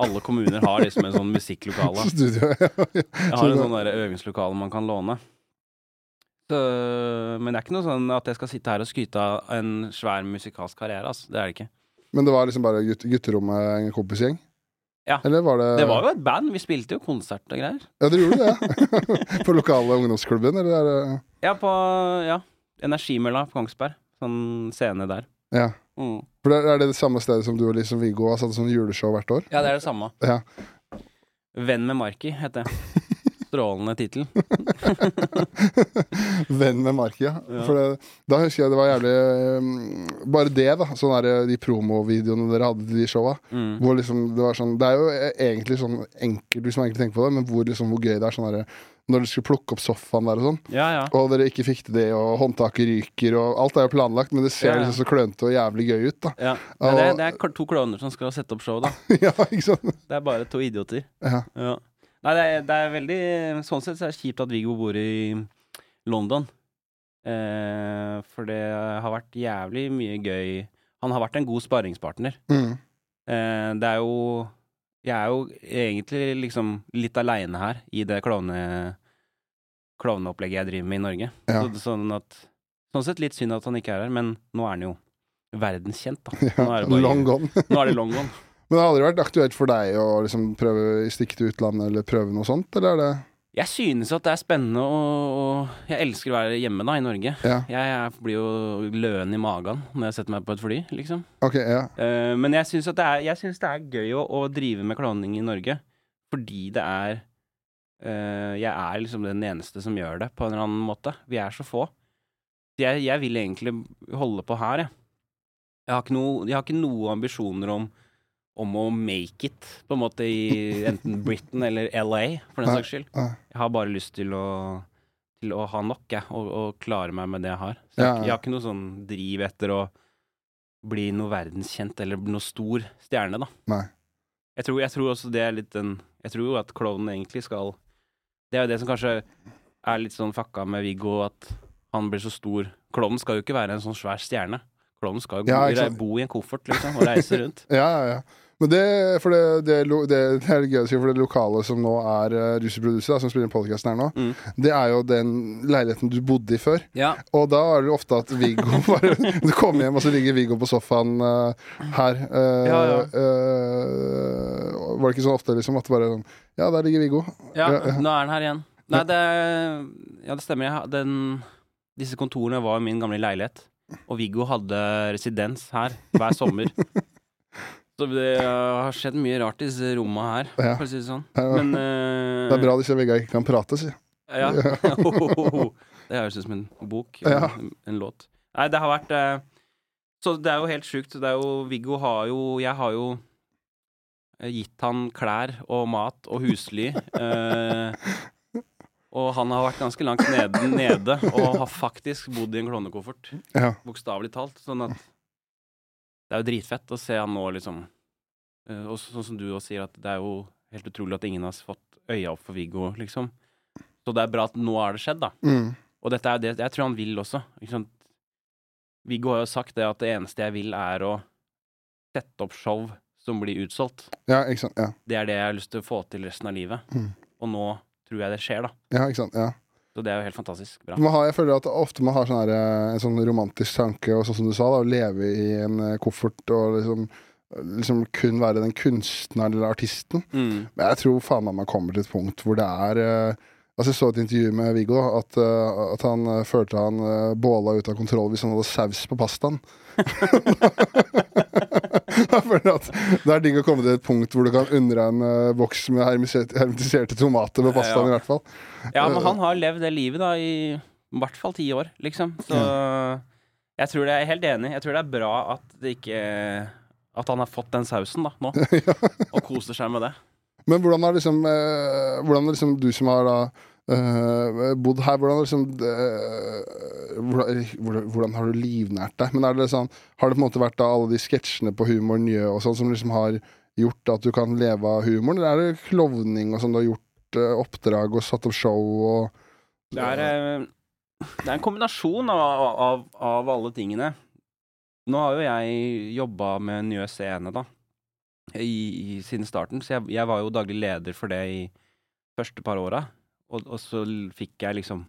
Alle kommuner har liksom en sånn musikklokale. Studio, ja. Jeg har en sånn der øvingslokale man kan låne. Så, men det er ikke noe sånn at jeg skal sitte her og skryte av en svær musikalsk karriere. Altså. Det er det ikke. Men det var liksom bare gutt, gutterommet, en kompisgjeng? Ja. Eller var det Det var jo et band. Vi spilte jo konsert og greier. Ja, dere gjorde det? Ja. På lokale ungdomsklubben, eller er det Ja, på ja, Energimølla på Kongsberg. Sånn scene der. Ja. Mm. For det, er det det samme stedet som du og liksom Viggo har satt sånn juleshow hvert år? Ja, det er det samme. Ja. Venn med Marki, heter det. Strålende tittel. Venn med Marki, ja. Ja. For det, da husker jeg det var jævlig um, Bare det, da. Sånn der, de promovideoene dere hadde til de showa. Mm. Hvor liksom det var sånn Det er jo e- egentlig sånn enkelt, hvis man egentlig tenker på det, men hvor, liksom, hvor gøy det er sånn der, når dere skulle plukke opp sofaen der og sånn, Ja, ja. og dere ikke fikk til det, og håndtaket ryker, og alt er jo planlagt, men det ser ja. liksom så klønete og jævlig gøy ut, da. ja. Det, er, det er to klovner som skal sette opp show, da. ja, ikke sant? Det er bare to idioter. Ja. Nei, det er, det er veldig Sånn sett så er det kjipt at Viggo bor i London. Eh, for det har vært jævlig mye gøy Han har vært en god sparringspartner. Mm. Eh, det er jo Jeg er jo egentlig liksom litt aleine her i det klovne klovneopplegget jeg driver med i Norge. Ja. Så, sånn at Sånn sett litt synd at han ikke er her, men nå er han jo verdenskjent, da. Nå er det bare- long gone. Nå er det long gone. Men det har aldri vært aktuelt for deg å liksom prøve stikke til utlandet eller prøve noe sånt, eller er det Jeg synes at det er spennende, og, jeg elsker å være hjemme da, i Norge. Ja, Jeg, jeg blir jo løen i magen når jeg setter meg på et fly, liksom. Okay, ja. uh, men jeg syns det, er- jeg synes det er gøy å, å drive med klovning i Norge, fordi det er uh, Jeg er liksom den eneste som gjør det, på en eller annen måte. Vi er så få. Jeg, jeg vil egentlig holde på her, jeg. Jeg har ikke, noe, jeg har ikke noe ambisjoner om om å make it, på en måte, i enten Britain eller LA, for den saks skyld. Jeg har bare lyst til å, til å ha nok, jeg, og, og klare meg med det jeg har. Så jeg, jeg har ikke noe sånn driv etter å bli noe verdenskjent eller noe stor stjerne, da. Nei. Jeg tror, jeg tror også det er litt den Jeg tror jo at klovnen egentlig skal Det er jo det som kanskje er litt sånn fucka med Viggo, at han blir så stor. Klovnen skal jo ikke være en sånn svær stjerne. Klovnen skal jo Ja, bo, i en koffert, liksom, og reise rundt. Ja, ja, ja. Men det, for det, det, det, det er gøy å si, for det lokale som nå er uh, Russi som spiller podkasten her nå, Mm. det er jo den leiligheten du bodde i før. Ja. Og da er det ofte at Viggo bare Du kommer hjem, og så ligger Viggo på sofaen uh, her. Uh, Ja, ja. Uh, var det ikke sånn ofte liksom at det bare sånn Ja, der ligger Viggo. Ja, nå er den her igjen. Nei, det Ja, det stemmer. Den, disse kontorene var min gamle leilighet. Og Viggo hadde residens her hver sommer. Så det uh, har skjedd mye rart i disse romma her, Ja. for å si det sånn. Men uh, Det er bra disse veggene ikke kan prate, si. Ja. det høres ut som en bok. Ja. En, en låt. Nei, det har vært uh, Så det er jo helt sjukt. Det er jo Viggo har jo Jeg har jo eh, gitt han klær og mat og husly. eh, og han har vært ganske langt nede, nede og har faktisk bodd i en klovnekoffert. Ja. Bokstavelig talt. Sånn at det er jo dritfett å se han nå, liksom. Eh, og sånn som du også sier, at det er jo helt utrolig at ingen har fått øya opp for Viggo, liksom. Så det er bra at nå har det skjedd, da. Mm. Og dette er det jeg tror han vil også. Viggo har jo sagt det at det eneste jeg vil, er å sette opp show som blir utsolgt. ja, ikke sant. Ja. Det er det jeg har lyst til å få til resten av livet. Mm. Og nå tror jeg det skjer, da. ja, ikke sant. Ja. Så det er jo helt fantastisk bra. Man har, jeg føler at ofte man har sånn her, eh, en sånn romantisk tanke, og sånn som du sa, da, å leve i en eh, koffert og liksom, liksom kun være den kunstneren eller artisten. Mm. Men jeg tror faen meg man kommer til et punkt hvor det er eh, Altså Jeg så et intervju med Viggo, at, eh, at han eh, følte han uh, båla ut av kontroll hvis han hadde saus på pastaen. Det er digg å komme til et punkt hvor du kan undre en eh, boks med hermetiserte tomater på pastaen, Ja. i hvert fall. Ja, men han har levd det livet da i i hvert fall ti år, liksom. Så jeg tror det jeg er helt enig. Jeg tror det er bra at det ikke At han har fått den sausen da, nå. Og koser seg med det. Men hvordan er liksom, eh, hvordan er liksom du som har da eh, bodd her, hvordan, liksom, uh, hvordan, hvordan, hvordan har du livnært deg? Men det sånn, Har det på en måte vært da alle de sketsjene på Humor Njø og sånn som liksom har gjort at du kan leve av humoren, eller er det klovning og sånn, du har gjort uh, oppdrag og satt opp show og Det er, eh, det er en kombinasjon av, av, av alle tingene. Nå har jo jeg jobba med Njø Scene, da, i, i, siden starten. Så jeg, jeg var jo daglig leder for det i første par åra. Og, og så fikk jeg liksom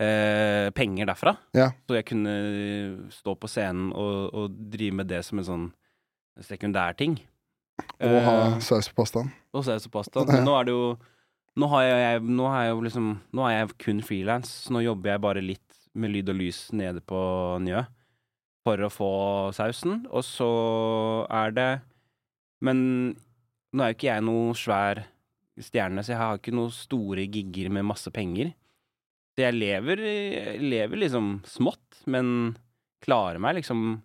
eh, penger derfra. Ja. Så jeg kunne stå på scenen og, og drive med det som en sånn sekundærting. Og ha Eh, saus på pastaen? og saus på pastaen. Men nå er det jo Nå har jeg, nå har jeg jo liksom Nå er jeg kun frilans, så nå jobber jeg bare litt med lyd og lys nede på Njø for å få sausen. Og så er det Men nå er jo ikke jeg noe svær stjerne, så jeg har ikke noen store gigger med masse penger. Så jeg lever, lever liksom smått, men klarer meg liksom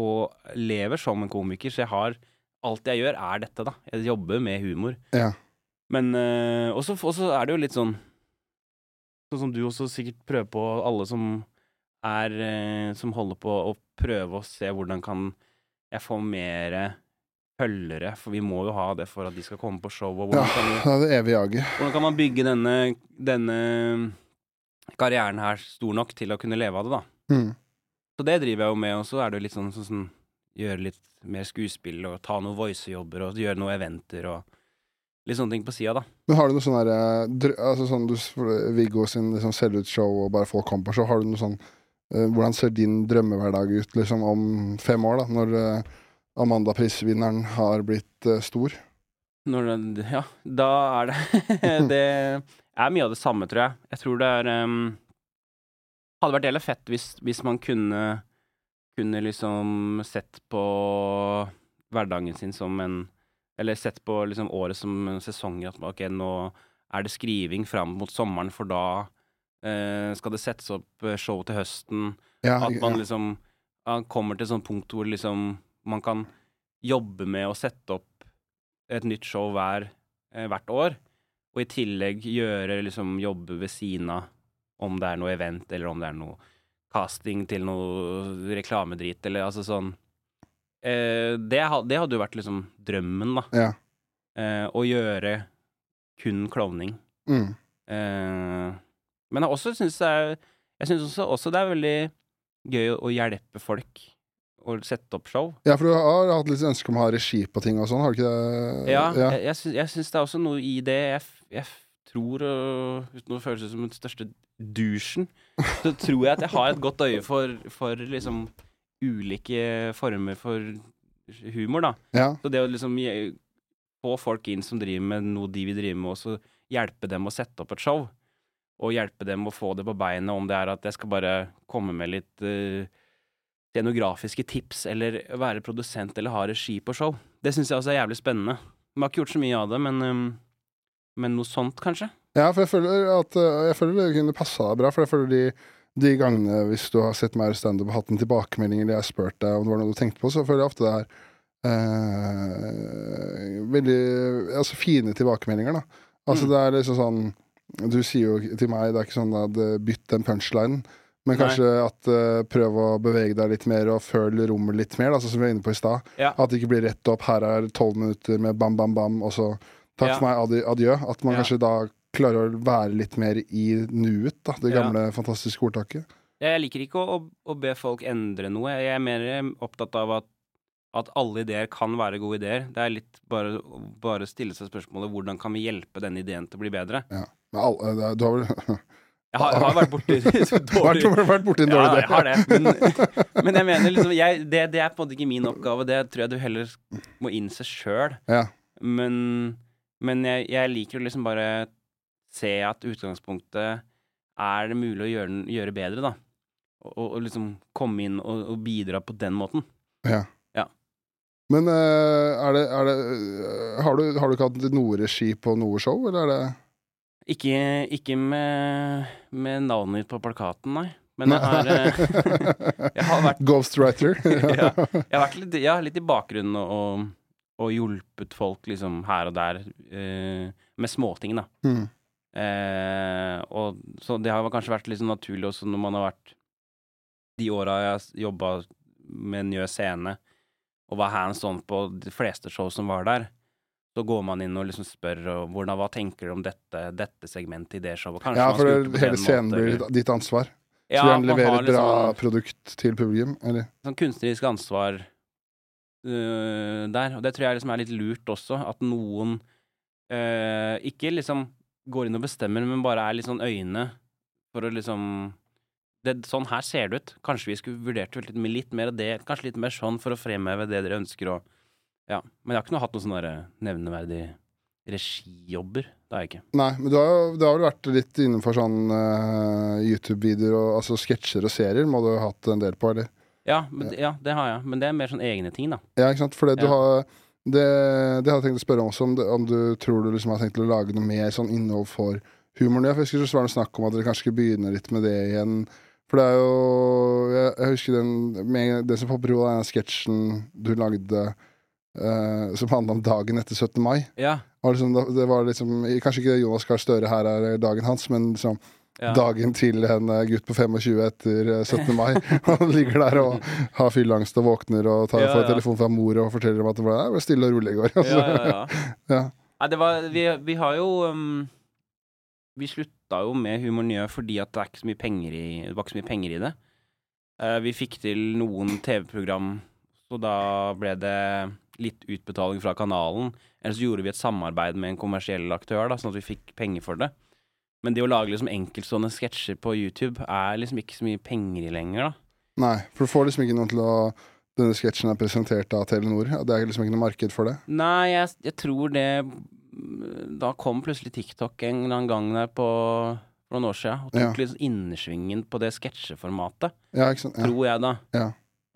og lever som en komiker, så jeg har Alt jeg gjør, er dette, da. Jeg jobber med humor. Ja. Men øh, også, også er det jo litt sånn Sånn som du også sikkert prøver på, alle som er øh, Som holder på å prøve å se hvordan kan jeg få mer følgere, for vi må jo ha det for at de skal komme på show. Og Ja, hvordan, kan, vi, det er det evige jaget. hvordan kan man bygge denne, denne karrieren her stor nok til å kunne leve av det, da? Mm. Så det driver jeg jo med, og så er det jo litt sånn, sånn, sånn Gjøre litt mer skuespill og ta noen voicejobber og gjøre noen eventer og litt sånne ting på sida, da. Men har du noe sånn der eh, altså sånn du, Viggo sin liksom selvutshow og bare folk kommer på show, har du noe sånn eh, Hvordan ser din drømmehverdag ut liksom om fem år, da, når uh, Amanda-prisvinneren har blitt uh, stor? Når det, ja, da er det Det er mye av det samme, tror jeg. Jeg tror det er um, Hadde vært jævlig fett hvis, hvis man kunne kunne liksom sett på hverdagen sin som en Eller sett på liksom året som en sesong. At ok, nå er det skriving fram mot sommeren, for da uh, skal det settes opp eh, show til høsten. Ja, At ja. man liksom man kommer til et sånt punkt hvor liksom man kan jobbe med å sette opp et nytt show hver, eh, hvert år, og i tillegg gjøre liksom jobbe ved siden av, om det er noe event, eller om det er noe casting til noe reklamedrit, eller altså sånn eh, det, det hadde jo vært liksom drømmen, da. Ja. Eh, å gjøre kun klovning. Mm. Eh, men jeg også syns det er Jeg syns også, også det er veldig gøy å, å hjelpe folk å sette opp show. ja, for du har hatt litt ønske om å ha regi på ting og sånn, har du ikke det? Ja, jeg, jeg, syns, jeg syns det er også noe i det. Jeg, jeg tror, og uten å føles som den største douchen, så tror jeg at jeg har et godt øye for, for liksom ulike former for humor, da. ja. Så det å liksom få folk inn som driver med noe de vil drive med, og så hjelpe dem å sette opp et show, og hjelpe dem å få det på beinet, om det er at jeg skal bare komme med litt eh, scenografiske tips, eller være produsent eller ha regi på show. Det syns jeg også er jævlig spennende. Vi har ikke gjort så mye av det, men, um, men noe sånt, kanskje? Ja, for jeg føler at øh, Jeg føler det kunne passa bra, for jeg føler de de gangene hvis du har sett meg i standup og hatt en tilbakemelding, eller jeg har spurt deg om det var noe du tenkte på, så føler jeg ofte det er eh, veldig Altså fine tilbakemeldinger, da. Altså Mm. det er liksom sånn Du sier jo til meg, det er ikke sånn at eh, bytt den punchlinen. Men Nei. kanskje at uh, prøv å bevege deg litt mer og føl rommet litt mer, da, som vi var inne på i stad. Ja. At det ikke blir rett opp. Her er tolv minutter med bam, bam, bam, og så takk Ja. for meg, adjø. At man Ja. kanskje da klarer å være litt mer i nuet, da. Det Ja. gamle, fantastiske ordtaket. Jeg liker ikke å, å, å be folk endre noe. Jeg er mer opptatt av at, at alle ideer kan være gode ideer. Det er litt bare å stille seg spørsmålet hvordan kan vi hjelpe denne ideen til å bli bedre. Men alle, det er- du har vel Jeg har, har vært borti dårlig Har vært borti en Ja, dårlig jeg har det. Men, men jeg mener liksom jeg, det, det er på en måte ikke min oppgave. Det tror jeg du heller må innse sjøl. Ja. Men, men jeg, jeg liker å liksom bare se at utgangspunktet er det mulig å gjøre, gjøre bedre, da. Og, og, og liksom komme inn og, og bidra på den måten. ja. Ja. Men eh, er det, er det eh, har, du, har du ikke hatt noe regi på noe show, eller er det Ikke, ikke med, med navnet ditt på plakaten, nei. Men jeg har, eh, jeg har vært Ghostwriter? ja, jeg har vært litt, ja, litt i bakgrunnen og, og, og hjulpet folk liksom her og der uh, med småting, da. Mm. Uh, og så det har kanskje vært litt sånn naturlig også når man har vært De åra jeg jobba med Njø scene og var hands on på de fleste show som var der, så går man inn og liksom spør og, hvordan, hva tenker du om dette, dette segmentet i det showet. Kanskje Ja, for det, hele scenen måte, blir ditt ansvar. Ja, du gjerne man leverer et bra liksom- produkt til publikum, eller? sånn kunstnerisk ansvar uh, der. Og det tror jeg liksom er litt lurt også, at noen uh, ikke liksom går inn og bestemmer, men bare er litt sånn øyne for å liksom det, Sånn her ser det ut. Kanskje vi skulle vurdert litt, litt mer av det. Kanskje litt mer sånn for å fremheve det dere ønsker og Ja. Men jeg har ikke noe hatt noen sånne der nevneverdige regijobber. Det har jeg ikke. Nei, men du har jo du har vel vært litt innenfor sånn uh, YouTube-videoer og altså sketsjer og serier, må du ha hatt en del på, eller? Ja, men, ja, det har jeg. Men det er mer sånn egne ting, da. Ja, ikke sant? For det du har det, det hadde jeg tenkt å spørre om også, om, det, om du tror du liksom har tenkt å lage noe mer sånn innhold for humoren. Jeg husker det var noe snakk om at dere kanskje skulle begynne litt med det igjen. For det er jo Jeg, jeg husker den med, Det som popper i hodet, er den sketsjen du lagde eh, som handla om dagen etter 17. mai. Ja. Liksom, det- var liksom Kanskje ikke Jonas Gahr Støre her er dagen hans, men liksom ja. dagen til en eh, gutt på 25 etter eh, 17. mai. Han ligger der og har fylleangst og våkner og tar, Ja, ja. telefon fra mor og forteller om at det ble, stille og rolig i går. Ja, Altså. ja, ja. Ja. Nei, det var Vi, vi har jo um, Vi slutta jo med Humor Nye fordi at det er ikke så mye penger i Det var ikke så mye penger i det. Uh, vi fikk til noen TV-program, så da ble det litt utbetaling fra kanalen. Eller så gjorde vi et samarbeid med en kommersiell aktør, da, sånn at vi fikk penger for det. Men det å lage liksom enkeltstående sketsjer på YouTube er liksom ikke så mye penger i lenger, da. Nei, for du får liksom ikke noe til å Denne sketsjen er presentert av Telenor. Det er liksom ikke noe marked for det. Nei, jeg, jeg tror det Da kom plutselig TikTok en eller annen gang der på for noen år siden og tok Ja. litt sånn innersvingen på det sketsjeformatet, Ja, ikke? Ja. tror jeg da. Ja.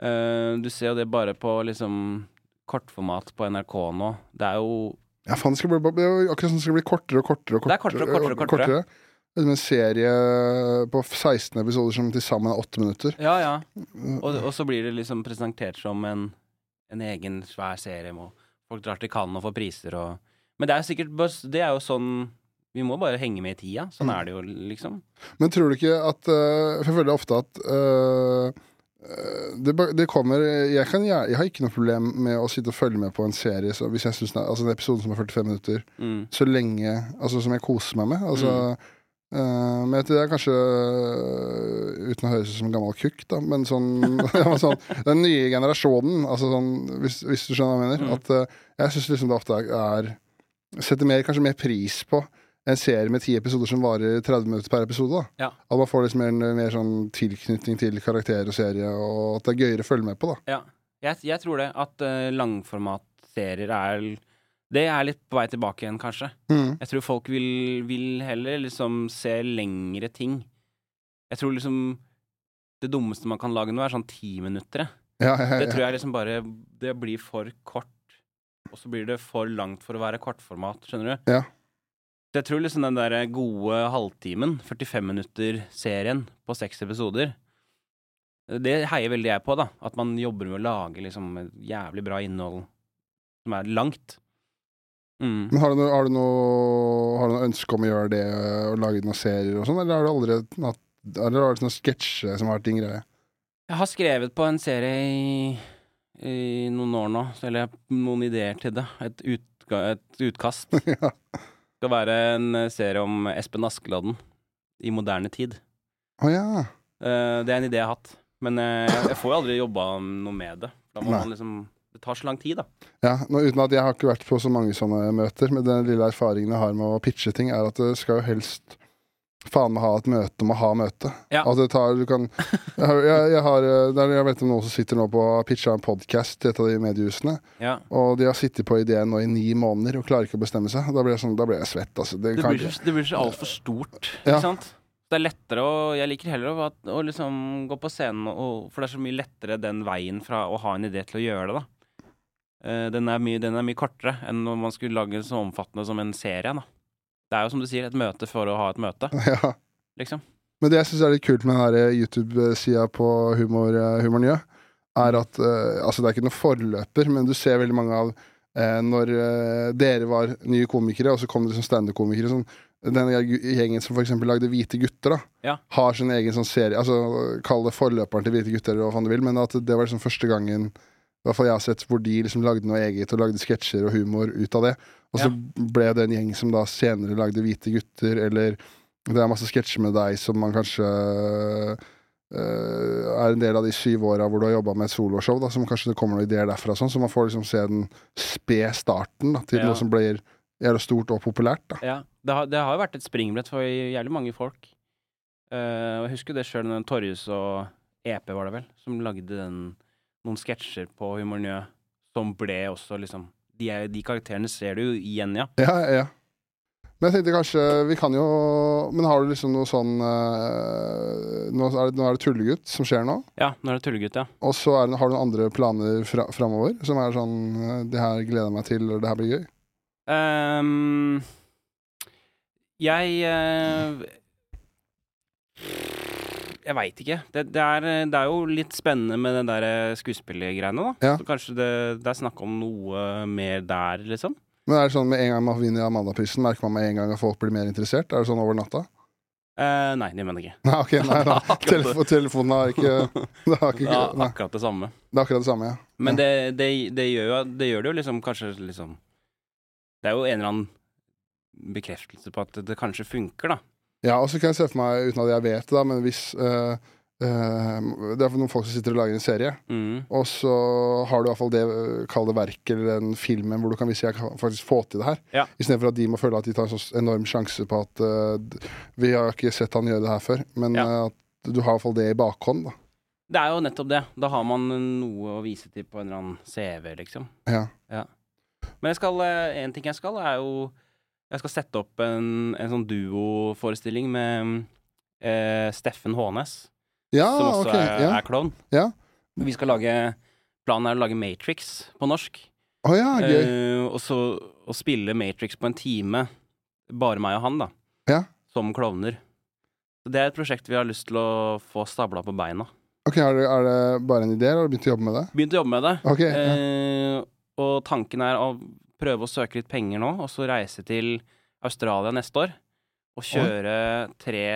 Uh, du ser jo det bare på liksom kortformat på NRK nå. Det er jo Ja, faen, det skal bli, akkurat som det skal bli kortere og kortere. og Det er kortere og kortere og kortere. Er en serie på 16 episoder som til sammen er 8 minutter. Ja, ja. Og, og så blir det liksom presentert som en, en egen svær serie. Og folk drar til Cannes og får priser og Men det er sikkert Det er jo sånn Vi må bare henge med i tida. Sånn er det jo, liksom. Men tror du ikke at øh, For jeg føler ofte at øh, det, det kommer jeg, kan, jeg, jeg har ikke noe problem med å sitte og følge med på en serie så hvis jeg synes det Altså en episode som er 45 minutter, Mm. så lenge Altså som jeg koser meg med. Altså øh, men det er kanskje uh, Uten å høres ut som en gammel kukk, da, men sånn, sånn Den nye generasjonen, altså sånn, hvis, hvis du skjønner hva jeg mener. Mm. At uh, jeg syns liksom det ofte er, er Setter mer, kanskje mer pris på en serie med ti episoder som varer 30 minutter per episode. da Ja. At man får liksom mer, mer sånn tilknytning til karakter og serie, og at det er gøyere å følge med på. da Ja, jeg, jeg tror det. At uh, langformatserier er Det er litt på vei tilbake igjen, kanskje. mm. Jeg tror folk vil, vil heller liksom se lengre ting. Jeg tror liksom Det dummeste man kan lage nå, er sånn timinuttere. ja, ja, Det tror jeg liksom bare Det blir for kort. Og så blir det for langt for å være kortformat, skjønner du? Ja. Jeg tror liksom den der gode halvtimen, 45 minutter-serien på seks episoder, det heier veldig jeg på, da. At man jobber med å lage liksom jævlig bra innhold som er langt. Mm. Men har du, noe, har, du noe, har du noe ønske om å gjøre det, og lage noen serier og sånn, eller har du aldri hatt Eller har du noen sketsjer som har vært din greie? Jeg har skrevet på en serie i, i noen år nå, eller noen ideer til det. Et, utga, et utkast. ja. Skal være en eh, serie om Espen Askeladden i moderne tid. Å ja. Eh, det er en idé jeg har hatt. Men eh, jeg, jeg får jo aldri jobba noe med det. Da må Nei. man liksom Det tar så lang tid, da. ja. Nå, uten at jeg har ikke vært på så mange sånne møter, men den lille erfaringen jeg har med å pitche ting, er at det skal jo helst faen meg ha et møte om å ha møte. Ja. Altså, det tar Du kan Jeg, jeg, jeg har eh, det er- Jeg vet om noen som sitter nå på og pitcha en podkast til et av de mediehusene, Ja. og de har sittet på ideen nå i ni måneder og klarer ikke å bestemme seg. Da blir jeg, sånn, da blir jeg svett, altså. Det Det blir ikke det blir så altfor stort, Ja. ikke sant? Det er lettere å Jeg liker heller å, å liksom gå på scenen, og, for det er så mye lettere den veien fra å ha en idé til å gjøre det, da. Eh, den, er mye, den er mye kortere enn når man skulle lage det så omfattende som en serie, da. Det er jo som du sier, et møte for å ha et møte, ja. liksom. Men det jeg syns er litt kult med den YouTube-sida på humor, eh, Humor Njø, er at eh, Altså, det er ikke noen forløper, men du ser veldig mange av eh, når eh, dere var nye komikere, og så kom det som standup-komikere. Sånn, den gjengen som eksempel lagde Hvite gutter, da, Ja. har sin egen sånn serie. Altså, Kall det forløperen til Hvite gutter, eller hva faen du vil, men at det var liksom første gangen i hvert fall jeg har sett hvor de liksom lagde noe eget og lagde sketsjer og humor ut av det. Og så ble det en gjeng som da senere lagde Hvite gutter, eller det er masse sketsjer med deg som man kanskje øh, er en del av de syv åra hvor du har jobba med et soloshow, da, som kanskje det kommer noen ideer derfra, sånn, så man får liksom se den spe-starten da, til Ja. noe som blir jævla stort og populært. Da. Ja, det har, det har vært et springbrett for jævlig mange folk. Uh, jeg husker det sjøl, Torjus og EP var det vel, som lagde den, noen sketsjer på Humor Njø, som ble også liksom De, er, de karakterene ser du jo igjen, ja. Ja, ja. Men jeg tenkte kanskje Vi kan jo Men har du liksom noe sånn øh, nå, er det, nå er det Tullegutt som skjer nå. Ja, nå er det tullegutt, ja. Og så har du noen andre planer fra, framover som er sånn øh, Det her gleder jeg meg til, og det her blir gøy. Um, jeg eh, Jeg veit ikke. Det, det, er, det er jo litt spennende med den der eh, skuespillergreiene, da. Ja. Så kanskje det, det er snakk om noe mer der, liksom. Men er det sånn med en gang man vinner Amandaprisen, merker man med en gang at folk blir mer interessert? Er det sånn over natta? Eh, nei, det mener jeg ikke. Nei, okay, nei, nei. Telef telefonen har ikke Det, har ikke, nei. akkurat det samme. det er akkurat det samme, ja. Men det, det, det, gjør jo, det gjør det jo liksom kanskje liksom Det er jo en eller annen bekreftelse på at det kanskje funker, da. Ja, og så kan jeg se for meg, uten at jeg vet det, da, men hvis uh, uh, Det er for noen folk som sitter og lager en serie, Mm. og så har du i hvert fall det, øh, kall det verket eller den filmen hvor du kan vise at jeg kan faktisk få til det her. Ja. Istedenfor at de må føle at de tar en så enorm sjanse på at uh, vi har ikke sett han gjøre det her før, men Ja. at du har i hvert fall det i bakhånd, da. Det er jo nettopp det. Da har man noe å vise til på en eller annen CV, liksom. Ja. Men jeg skal, eh, en ting jeg skal, er jo Jeg skal sette opp en, en sånn duoforestilling med eh, Steffen Hånes, Ja, som også okay, er, Ja. er klovn. Ja. Vi skal lage Planen er å lage Matrix på norsk. Å ja, gøy. Eh, og så å spille Matrix på en time, bare meg og han, da. Ja. Som klovner. Så det er et prosjekt vi har lyst til å få stabla på beina. Ok, er det, er det bare en idé, eller har du begynt å jobbe med det? Begynt å jobbe med det. Okay, ja. Eh, og tanken er å prøve å søke litt penger nå, og så reise til Australia neste år. Og kjøre tre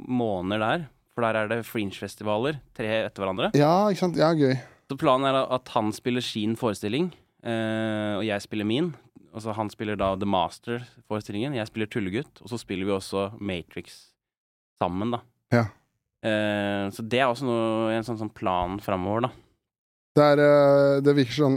måneder der, for der er det fringe-festivaler, tre etter hverandre. ja, ikke sant. Ja, gøy. Så planen er at han spiller sin forestilling, eh, og jeg spiller min. Altså han spiller da The Master-forestillingen, jeg spiller Tullegutt, og så spiller vi også Matrix sammen, da. Ja. Eh, så det er også noe, en sånn, sånn plan framover, da. Det, er, øh, det virker sånn,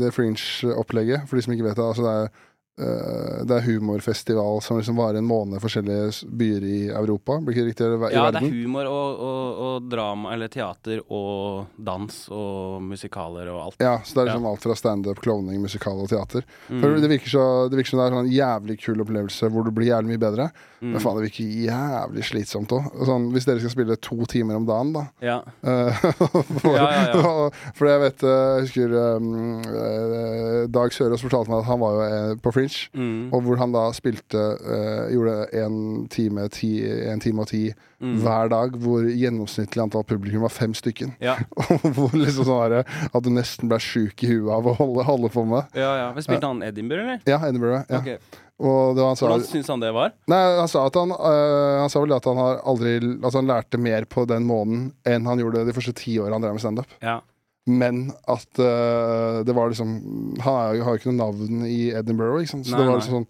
det fringe-opplegget, for de som ikke vet det. Altså det er, det er humorfestival som liksom varer en måned i forskjellige byer i Europa. Blir ikke riktig? i verden? Ja, det er humor og, og, og drama, eller teater og dans og musikaler og alt. Ja, så det er Ja. liksom alt fra standup, klovning, musikal og teater. Mm, For det, virker så, det virker som det er sånn en jævlig kul opplevelse hvor du blir jævlig mye bedre. mm. Men faen, det virker jævlig slitsomt òg. Sånn, hvis dere skal spille to timer om dagen, da. Ja. Eh, for, Ja, ja, for jeg vet eh, Jeg husker um, eh, Dag Sørås fortalte meg at han var jo eh, på Fringe, Fringe. Mm. Og hvor han da spilte uh, Gjorde en time, ti, en time og ti Mm. hver dag, hvor gjennomsnittlig antall publikum var fem stykken. Ja, Og hvor liksom sånn at du nesten ble sjuk i huet av å holde, holde på med. ja. ja. Men Spilte han Edinburgh, eller? Ja, Edinburgh. Ja. okay. Og det var han sa Hvordan syns han det var? Nei, han sa han, øh, han sa vel at han har aldri Altså han lærte mer på den måneden enn han gjorde de første ti årene han drev med standup. Ja. Men at uh, det var liksom Han har jo ikke noe navn i Edinburgh, ikke sant? så Nei, det var liksom sånn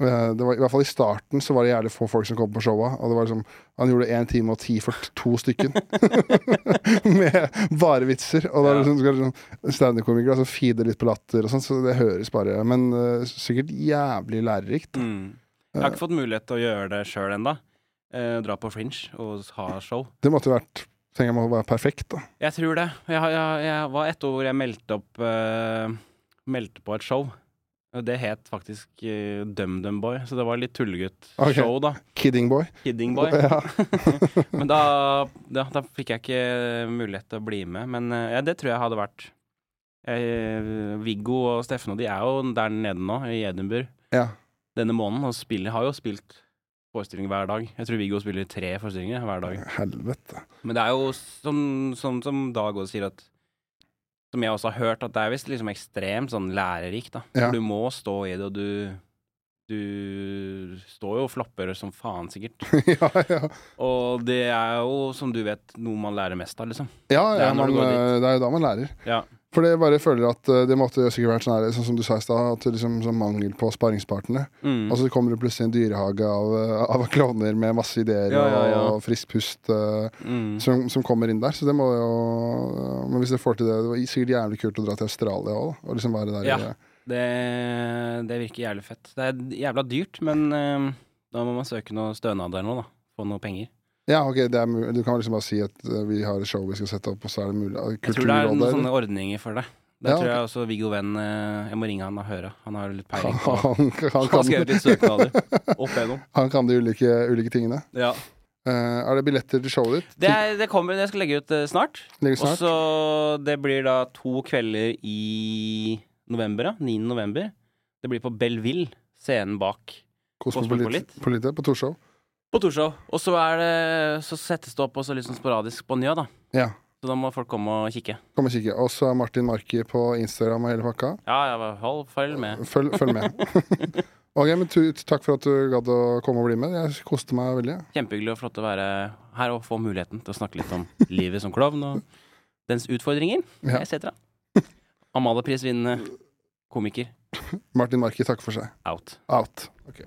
uh, det var, I hvert fall i starten så var det jævlig få folk som kom på showa. Og det var liksom Han gjorde én time og ti for to stykken. Med bare vitser. Og da Ja. liksom, skal det sånn standup-komikere altså feede litt på latter og sånn, så det høres bare Men uh, sikkert jævlig lærerikt. Mm. Jeg har ikke fått mulighet til å gjøre det sjøl ennå. Dra på Fringe og ha show. Det måtte vært Tenker jeg å være perfekt, da. Jeg tror det. Jeg, jeg, jeg var et år hvor jeg meldte opp uh, Meldte på et show. Det het faktisk uh, DumDum Boy, så det var litt tullegutt-show, okay. da. Kidding boy. Kidding Boy. Ja. Men da, da, da fikk jeg ikke mulighet til å bli med. Men eh, ja, det tror jeg hadde vært eh, Viggo og Steffen og de er jo der nede nå, i Edinburgh, ja. denne måneden, og spiller, har jo spilt forestilling hver dag. Jeg tror Viggo spiller tre forestillinger hver dag. Helvete. Men det er jo sånn, sånn som Dag også sier at Som jeg også har hørt, at det er visst liksom ekstremt sånn lærerikt, da. Ja. Du må stå i det, og du Du står jo og flopper som faen, sikkert. ja, ja. Og det er jo, som du vet, noe man lærer mest av, liksom. ja, Det er man, eh, det er jo da man lærer. Ja. For jeg bare føler at eh, det måtte sikkert vært sånn, sånn som du sa i stad, at det liksom sånn mangel på sparringspartnere. Mm. Og så kommer det plutselig en dyrehage av, eh, av klovner med masse ideer Ja, ja, ja. og frisk pust uh, mm. som, som kommer inn der. Så det må jo Men hvis dere får til det Det var sikkert jævlig kult å dra til Australia òg, og liksom være der. Ja. Det, det virker jævlig fett. Det er jævla dyrt, men uh, da må man søke noe stønad eller noe, da. Få noe penger. Ja, ok, Du kan liksom bare si at eh, vi har et show vi skal sette opp, og så er det mulig Jeg tror det er noen sånne ordninger for det. Det Ja, tror jeg også Viggo Venn eh, Jeg må ringe han og høre. Han har litt peiling på han, han, Han han kan, litt søknader opp igjennom. han kan de ulike, ulike tingene. Ja. Uh, er det billetter til showet ditt? Det, er, det kommer, det skal legge ut snart. Ligger Og snart? så Det blir da to kvelder i november, ja. 9. november. Det blir på Belleville, scenen bak Kosmopolit på Torshov? På Torshov. Og så er det Så settes det opp også litt sånn sporadisk på Njø, da. Ja. Så da må folk komme og kikke. Kom og kikke. Og så er Martin Marki på Instagram og hele pakka. Ja, ja, hold, følg med. Følg, følg med. ok, men Takk for at du gadd å komme og bli med. Jeg koste meg veldig. Kjempehyggelig og flott å være her og få muligheten til å snakke litt om livet som klovn og dens utfordringer, Ja. etc. Amalieprisvinnende komiker Martin Marki, takk for seg. out. Out. Ok.